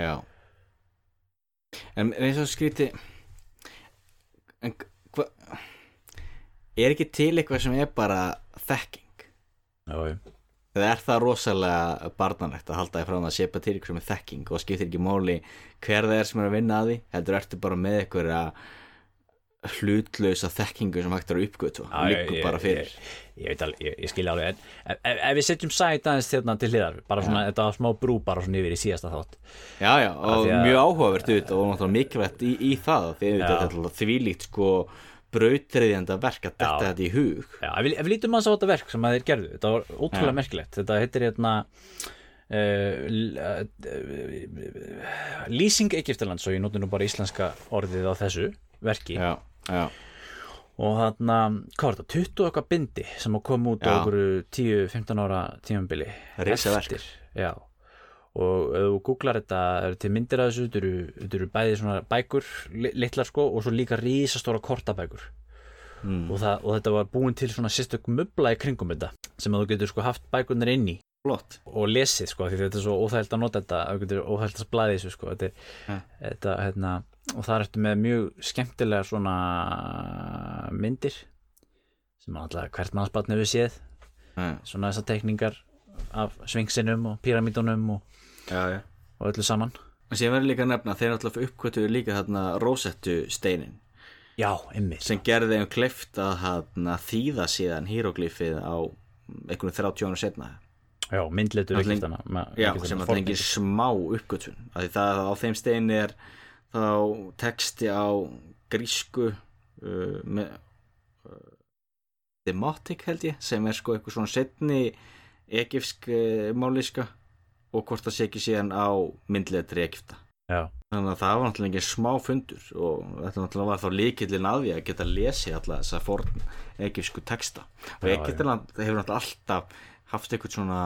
já En eins og skríti En hva Er ekki til eitthvað sem er bara þekking? já, já. Eða er það rosalega barnanlegt að halda því fram að sépa til ykkur er þekking og skiptir ekki máli hver það er sem er að vinna að því heldur ertu bara með ykkur hlutlausa þekkingu sem hægt er að uppgötu liggur ég- bara fyrir. ég, ég, veit alveg, ég, ég skilja alveg en ef, ef, við setjum sæt aðeins hérna til hliðar bara svona, þetta var smá brú bara svona yfir í síðasta þátt. Já, já, og því að- mjög áhugavert auðvitað og mikilvægt í, í það því auðvitað þetta er þvílíkt sko brautriðjanda verk að detta þetta í hug. Já, ef ef lítum að á þetta verk sem að þeir gerðu þetta var ótrúlega Já. merkilegt. Þetta heitir hérna uh, uh, Lýsing Egyptalands og ég noti nú bara íslenska orðið á þessu verki. Já, já, og þarna, hvað var þetta, 20 okkar bindi sem að koma út á okkur 10-15 ára tímambili Risaverk. eftir, já og ef þú googlar þetta, eru til myndir af þessu þetta eru, þetta eru bæði svona bækur li- litlar sko og svo líka rísastóra kortabækur. Mm. og, það, og þetta var búin til svona sérstök mubla í kringum þetta sem að þú getur sko haft bækurnar inn í flott. Og lesið sko því þetta er svo óþægilt að nota þetta að þú getur óþægilt að blæði þessu sko þetta, er, þetta, hérna, og það ertu með mjög skemmtilega svona myndir sem alltaf hvert mannsbarn hefur séð. Já, svona þessar teikningar af svingsinum og píramídunum og, já, já. Og öllu saman. Og sér verður líka að nefna að þeir náttúrulega uppkvötuðu líka þarna rósettu steinin. Já, ymmið sem gerði þeim kleift að hana, þýða síðan híroglífið á einhvern 30 ára setna já, Já, sem að það engin smá uppgötun að því það á þeim steini er þá texti á grísku uh, með uh, demotic held ég sem er sko eitthvað svona setni egifsk uh, máliska og hvort það sé ekki síðan á myndletri Egipta já, þannig að það var náttúrulega engin smá fundur og þetta náttúrulega var þá líkillin að því að geta lesið alla þessa forn egifsku texta. Og Já, Egyptaland hefur náttúrulega alltaf haft eitthvað svona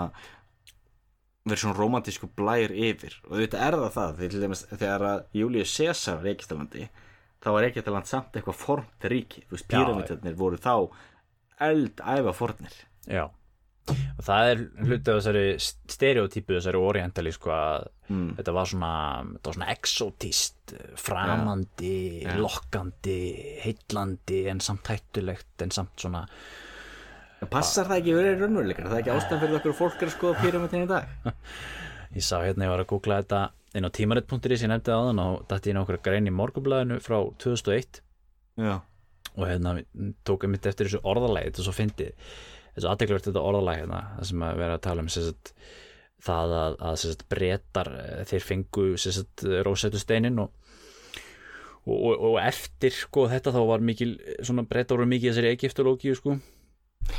verið svona romantísku blær yfir. Og þetta er það það þegar að Július Caesar var í Egyptalandi þá var Egyptaland samt eitthvað fornt ríki. Þú veist píramítarnir voru þá eldæfa fornir. Já og það er hluti af þessari stereotypu þessari orientalísku að mm. þetta var svona, þetta var svona exotist framandi, Já. lokkandi heillandi en samt hættulegt en samt svona Passar það ekki verið raunveruleikar? Það er ekki ástæðan fyrir okkur fólk að skoða pyramidin í dag? ég sá hérna, ég var að googla þetta inn á tímarit.is, ég nefndi það áðan og dætti inn á okkur grein í morgunblæðinu frá 2001 Já. og hérna tók ég mitt eftir þessu orðalagi þetta er svo fyndið, þessu aðtekluvert þetta orðalagi hérna, sem að vera að tala um sérst, það að, að sérst, breytar þeir fengu sérst, rósettu steinin og, og, og, og eftir sko þetta þá var mikil breytar voru mikið þessari egyptológíu sko.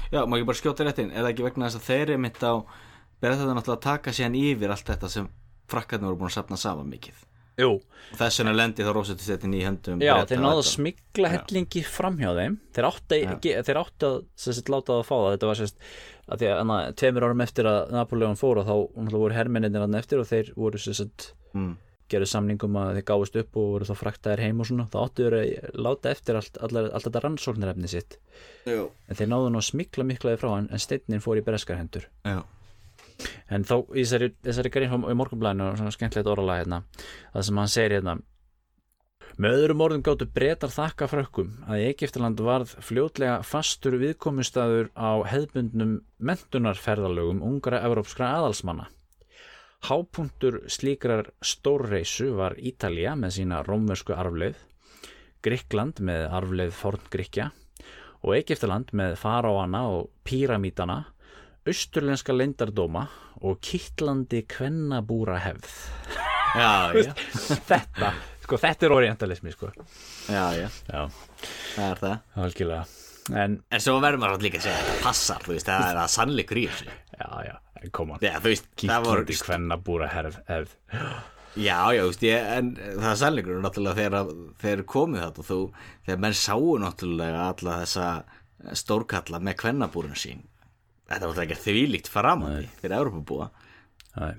Já, má ég bara skjóta rétt inn? Eða ekki vegna þess að þeir eru mitt á berða þetta náttúrulega að taka síðan yfir allt þetta sem frakkarnir voru búin að safna saman mikið Jú, þess vegna lendi þá rósetusettin í höndum já þeir náðu að smigla hellingi framhjá þeim. Þeir átti, ekki, þeir átti að sérst, láta það að fá það. Þetta var sérst að því að hana, tveimur árum eftir að Napoleon fór og þá voru hermenninir hann eftir og þeir voru sérst mm. gerðu samningum að þeir gáðust upp og voru þá fraktaðir heim og svona. Þá áttu þeir að láta eftir allt, allt, allt þetta rannsóknarefni sitt. Já. en þeir náðu nú að smikla miklaði frá hann en steinnin fór í breskar hendur. Já. En þá í þessari, þessari grein í morgunblæðinu og svona skemmtilegt orðalag hérna það sem hann segir hérna með öðrum orðum gáttu breytar þakka frökkum að Egiptaland varð fljótlega fastur viðkomustæður á hefðbundnum mentunarferðalögum ungra evrópskra aðalsmanna. Hápunktur slíkrar stórreisu var Ítalía með sína rómversku arfleið, Gríkland með arfleið forngríkja og Egiptaland með faráana og píramítana, austurlenska leyndardóma og kittlandi kvennabúra hefð. Já, já. Þetta, sko, þetta er orientalismi, sko. já, já, Já, það er það algjörlega. En, En svo verður maður líka að segja að þetta passar, veist, það er að sannleikur í þessu já, já, koma, það kittlandi kvennabúra hefð. hefð. Já, já, þú veist, ég, en það er sannleikur náttúrulega þegar þeir komið þetta þegar menn sáu náttúrulega alla þessa stórkalla með kvennabúrun sín þetta var ekki þvílíkt framandi fyrir Európabúa Nei.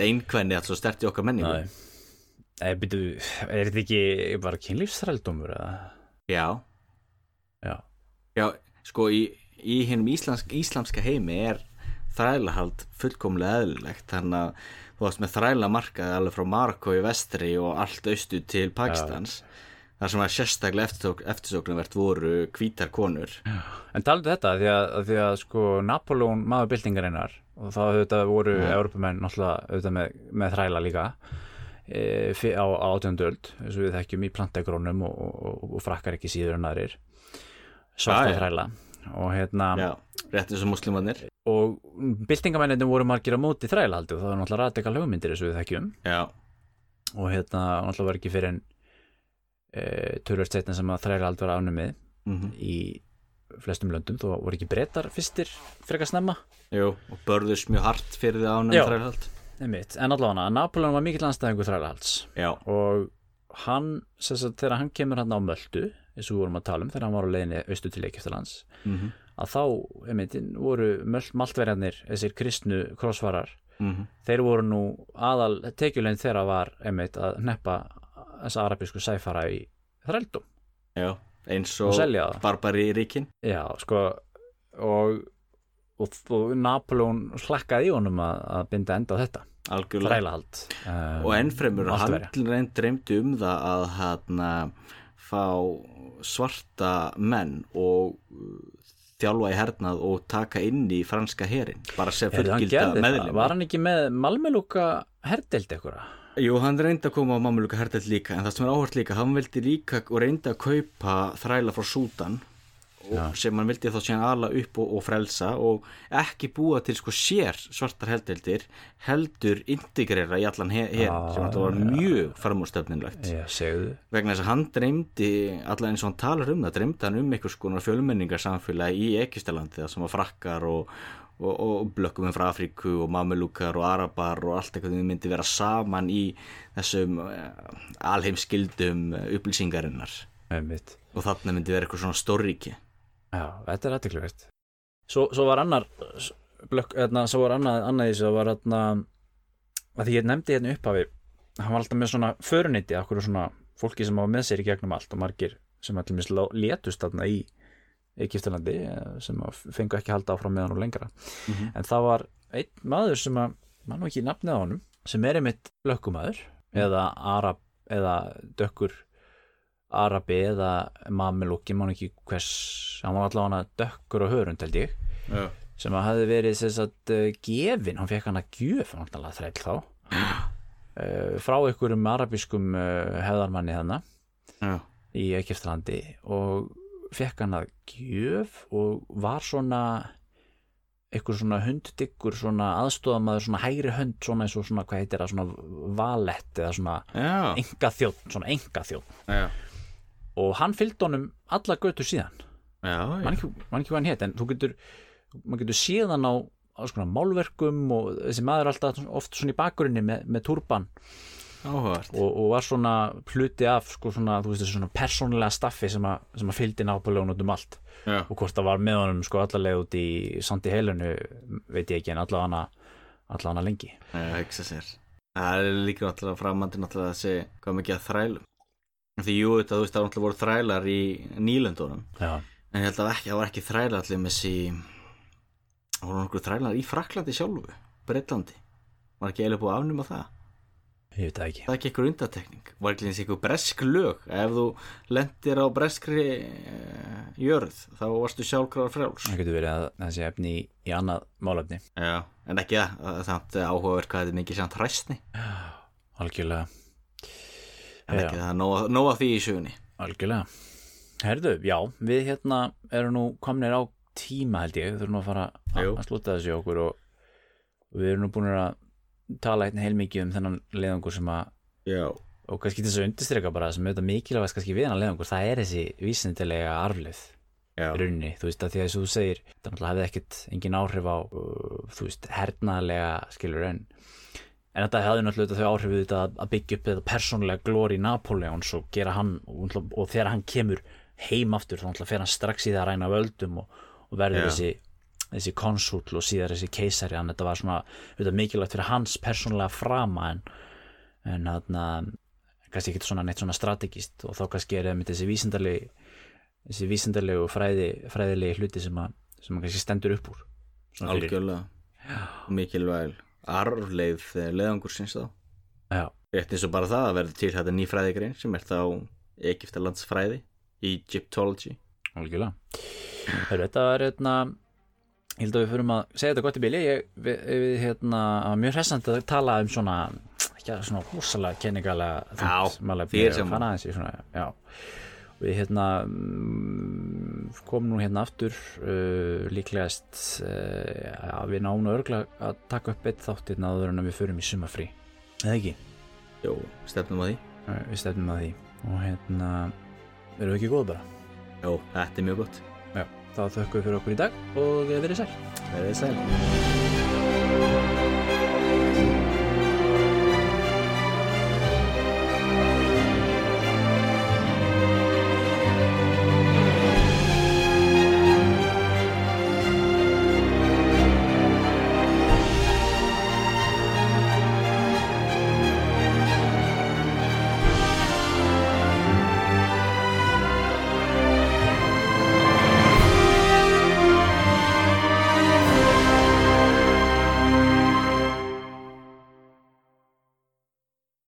einkvenni alltaf stert í okkar menningu. Nei, Nei byrju, er þetta ekki bara kynlífsþrældómur eða? Já, Já, já, sko í, í hinnum íslensk, íslamska heimi er þrælahald fullkomlega eðlilegt. Þannig að þú varst með þræla markaði alveg frá Marokko í vestri og allt austu til Pakistans þar sem að sérstaklega eftirsók, eftirsóknarvert voru hvítar konur. En talaðu þetta því að, því að sko Napoleon maður byltingarinnar og þá þetta voru mm. Európumenn náttúrulega auðvitað með, með þræla líka e, á, átjöndöld eins og við þekkjum í plantagrónum og, og, og frakkar ekki síður en aðrir. Svarta já. þræla. Og hérna Já, rétt eins og muslimanir og byltingamennir voru margir á móti þrælahaldi og það var náttúrulega radikal hugmyndir eins og við þekkjum. Já, og hérna náttúrulega var ekki fyrir en e, törvert setna sem að þrælahald var afnumið mm í flestum löndum. Þó voru ekki breytar fyrstir frekar snemma? Jú, og börðust mjög hart fyrir það ánum þrælahald Einmitt. en allavega Napoleon var mikill anstæðingur þrælahalds. Já, og hann sem sagt, þegar hann kemur hann á Möldu eins og við vorum að tala um þegar hann var á leiðinni austu til Egyptalands mm að þá einmitt, voru möll- maltverjarnir þessir kristnu krossfarar -hmm. þeir voru nú aðal tekjulegn þeirra var einmitt að neppa þessa arabísku sæfara í þrældum já eins og og barbari ríkin Já, sko og, og, og Napoleon hlakkaði í honum að, að binda enda á þetta. Algjörlega. Þrælahald. Um, og ennfremur handlinn dreymdi um það að hérna fá svarta menn og uh, þjálfa í hernað og taka inn í franska herin bara sem hann fullgilda meðlum var hann ekki með Malmelúka herdeild eitthvað Jú, hann reyndi að koma á mamuluka herdelt líka en það sem er áhört líka, hann vildi líka og reyndi að kaupa þræla frá Súdan og sem hann vildi þá síðan ala upp og, og frelsa og ekki búa til sko sér svartar herdeldir heldur integrera í allan her Ah, sem þetta var mjög segðu. Vegna þess að hann dreymdi allan eins og hann talar um það, dreymdi hann um einhvers konar fjölmenningarsamfélagi í Ekistalandi það sem var frakkar og, og, og blökkum frá Afríku og mamelúkar og arabar og allt eitthvað sem myndi vera saman í þessum uh, alheimskildum uh, upplýsingarinnar. Einmitt. og þarna myndi vera eitthvað svona stórríki. Já, þetta er aðtekluvert svo, svo var annar blökk, eðna, svo var annað, annað þessu var hérna að því ég nefndi hérna upphafi hann var alltaf með svona föruniti okkur svona fólki sem var með sér í gegnum allt og margir sem allir misst létust þarna í Egyptalandi eh, sem að fengu ekki að halda áfram með hann og lengra Mhm. en það var einn maður sem að mann nú ekki nafnið á honum sem er einmitt lökkumæður eða Arab eða dökkur Arabi eða Mamelúki, mann ekki hvers hann var allavega dökkur og hörund held ég Já. sem að hafði verið sem sagt uh, gefin, hann fekk hann að gjöf náttúrulega þræll þá uh, frá einhverjum arabískum uh, hefðarmanni þannig Já. í Egyptalandi og fekk hann að gjöf og var svona einhver svona hunddyggur svona aðstofamaður svona hægri hönd svona eins og svona hvað heitir það svona valett eða svona Já. enga þjótt svona enga þjótt Já. og hann fylgd honum alla götur síðan mann ekki, man ekki hvað hann hétt en þú getur, maður getur séð hann á, á svona málverkum og þessi maður alltaf oft svona í bakgrunni með, með turban. Og, og var svona hluti af sko svona, þú veist svona persónulega staffi sem að, sem að fylgdi Napoleon út um allt Já. og hvort það var með honum sko allarleið út í Sandi Helenu veit ég ekki en allavega allavega lengi Já, hugsa sér. Það er líka náttúrulega framandi náttúrulega að segja hvað mikið að þrælum. Því jú, þetta, þú veist, það náttúrulega voru þrælar í nýlöndunum. Já, En ég held að ekki, það var ekki þrælar allir með þessi, það voru nokkuð þrælar í Fraklandi sjálfu, Breitlandi. Var ekki eiginlega búið að afnuma það? Ég veit það ekki Það er ekki einhver undatekning. Var ekki eins einhver bresk lög. Ef þú lendir á breskri uh, jörð, þá varstu sjálfkrafa frjáls. það getur verið að þessi efni í, í annað málefni Já, en ekki það. Það er samt áhugaverð hvað þetta er mikið samt hræstni. algjörlega, En ekki það, nóg, nóg af því í sögunni. algjörlega Herðu, já, við hérna erum nú komnir á tíma held ég þurfum nú að fara að, að slúta þessu okkur og við erum nú búin að tala hérna heilmikið um þennan leiðangur sem að Já. og kannski þess að undirstreka bara sem auðvitað mikilvægast kannski við hann leiðangur það er þessi vísindilega arflið rauninni, þú veist að því að þess að þú segir það hefði ekkit engin áhrif á uh, þú veist, hernaðlega skilur en en þetta hefði náttúrulega þau áhrif við þetta að- að byggja upp þetta persónulega glóri Napoleons og gera hann og, og þegar hann kemur heim aftur þá náttúrulega fer hann strax í það að ræna völdum og, og verður þessi þessi konsúl og síðar þessi keisari hann þetta var svona auðvitað mikilvægt fyrir hans persónulega frama en en hann kannski ekki svona neitt svona strategist og þá kannski er það þessi vísindalegi þessi vísindalegu fræði, fræðilegi hluti sem að, sem að kannski stendur upp úr Algjörlega. Mikilvæg arfleið leðangursins þá. Já, Rétt eins og bara það að verður til þetta ný fræðigrein sem er þá Egyptalands fræði Egyptology. Algjörlega. Þetta var hérna ég held að við fyrum að segja þetta gott í bili. Ég, við hérna, mjög hressandi að tala um svona ekki að svona Já, málefni því er sem- við hérna mm, komum nú hérna aftur uh, líklegast uh, já, við náum örgla að taka upp eitt þátt hérna áður en að við förum í sumafrí eða ekki, Jó, stefnum að því. Uh, við stefnum að því. Og hérna erum við ekki góð bara? Jó, þetta er mjög gott þá þökkum við fyrir okkur í dag og verið sæl. Verðið sæl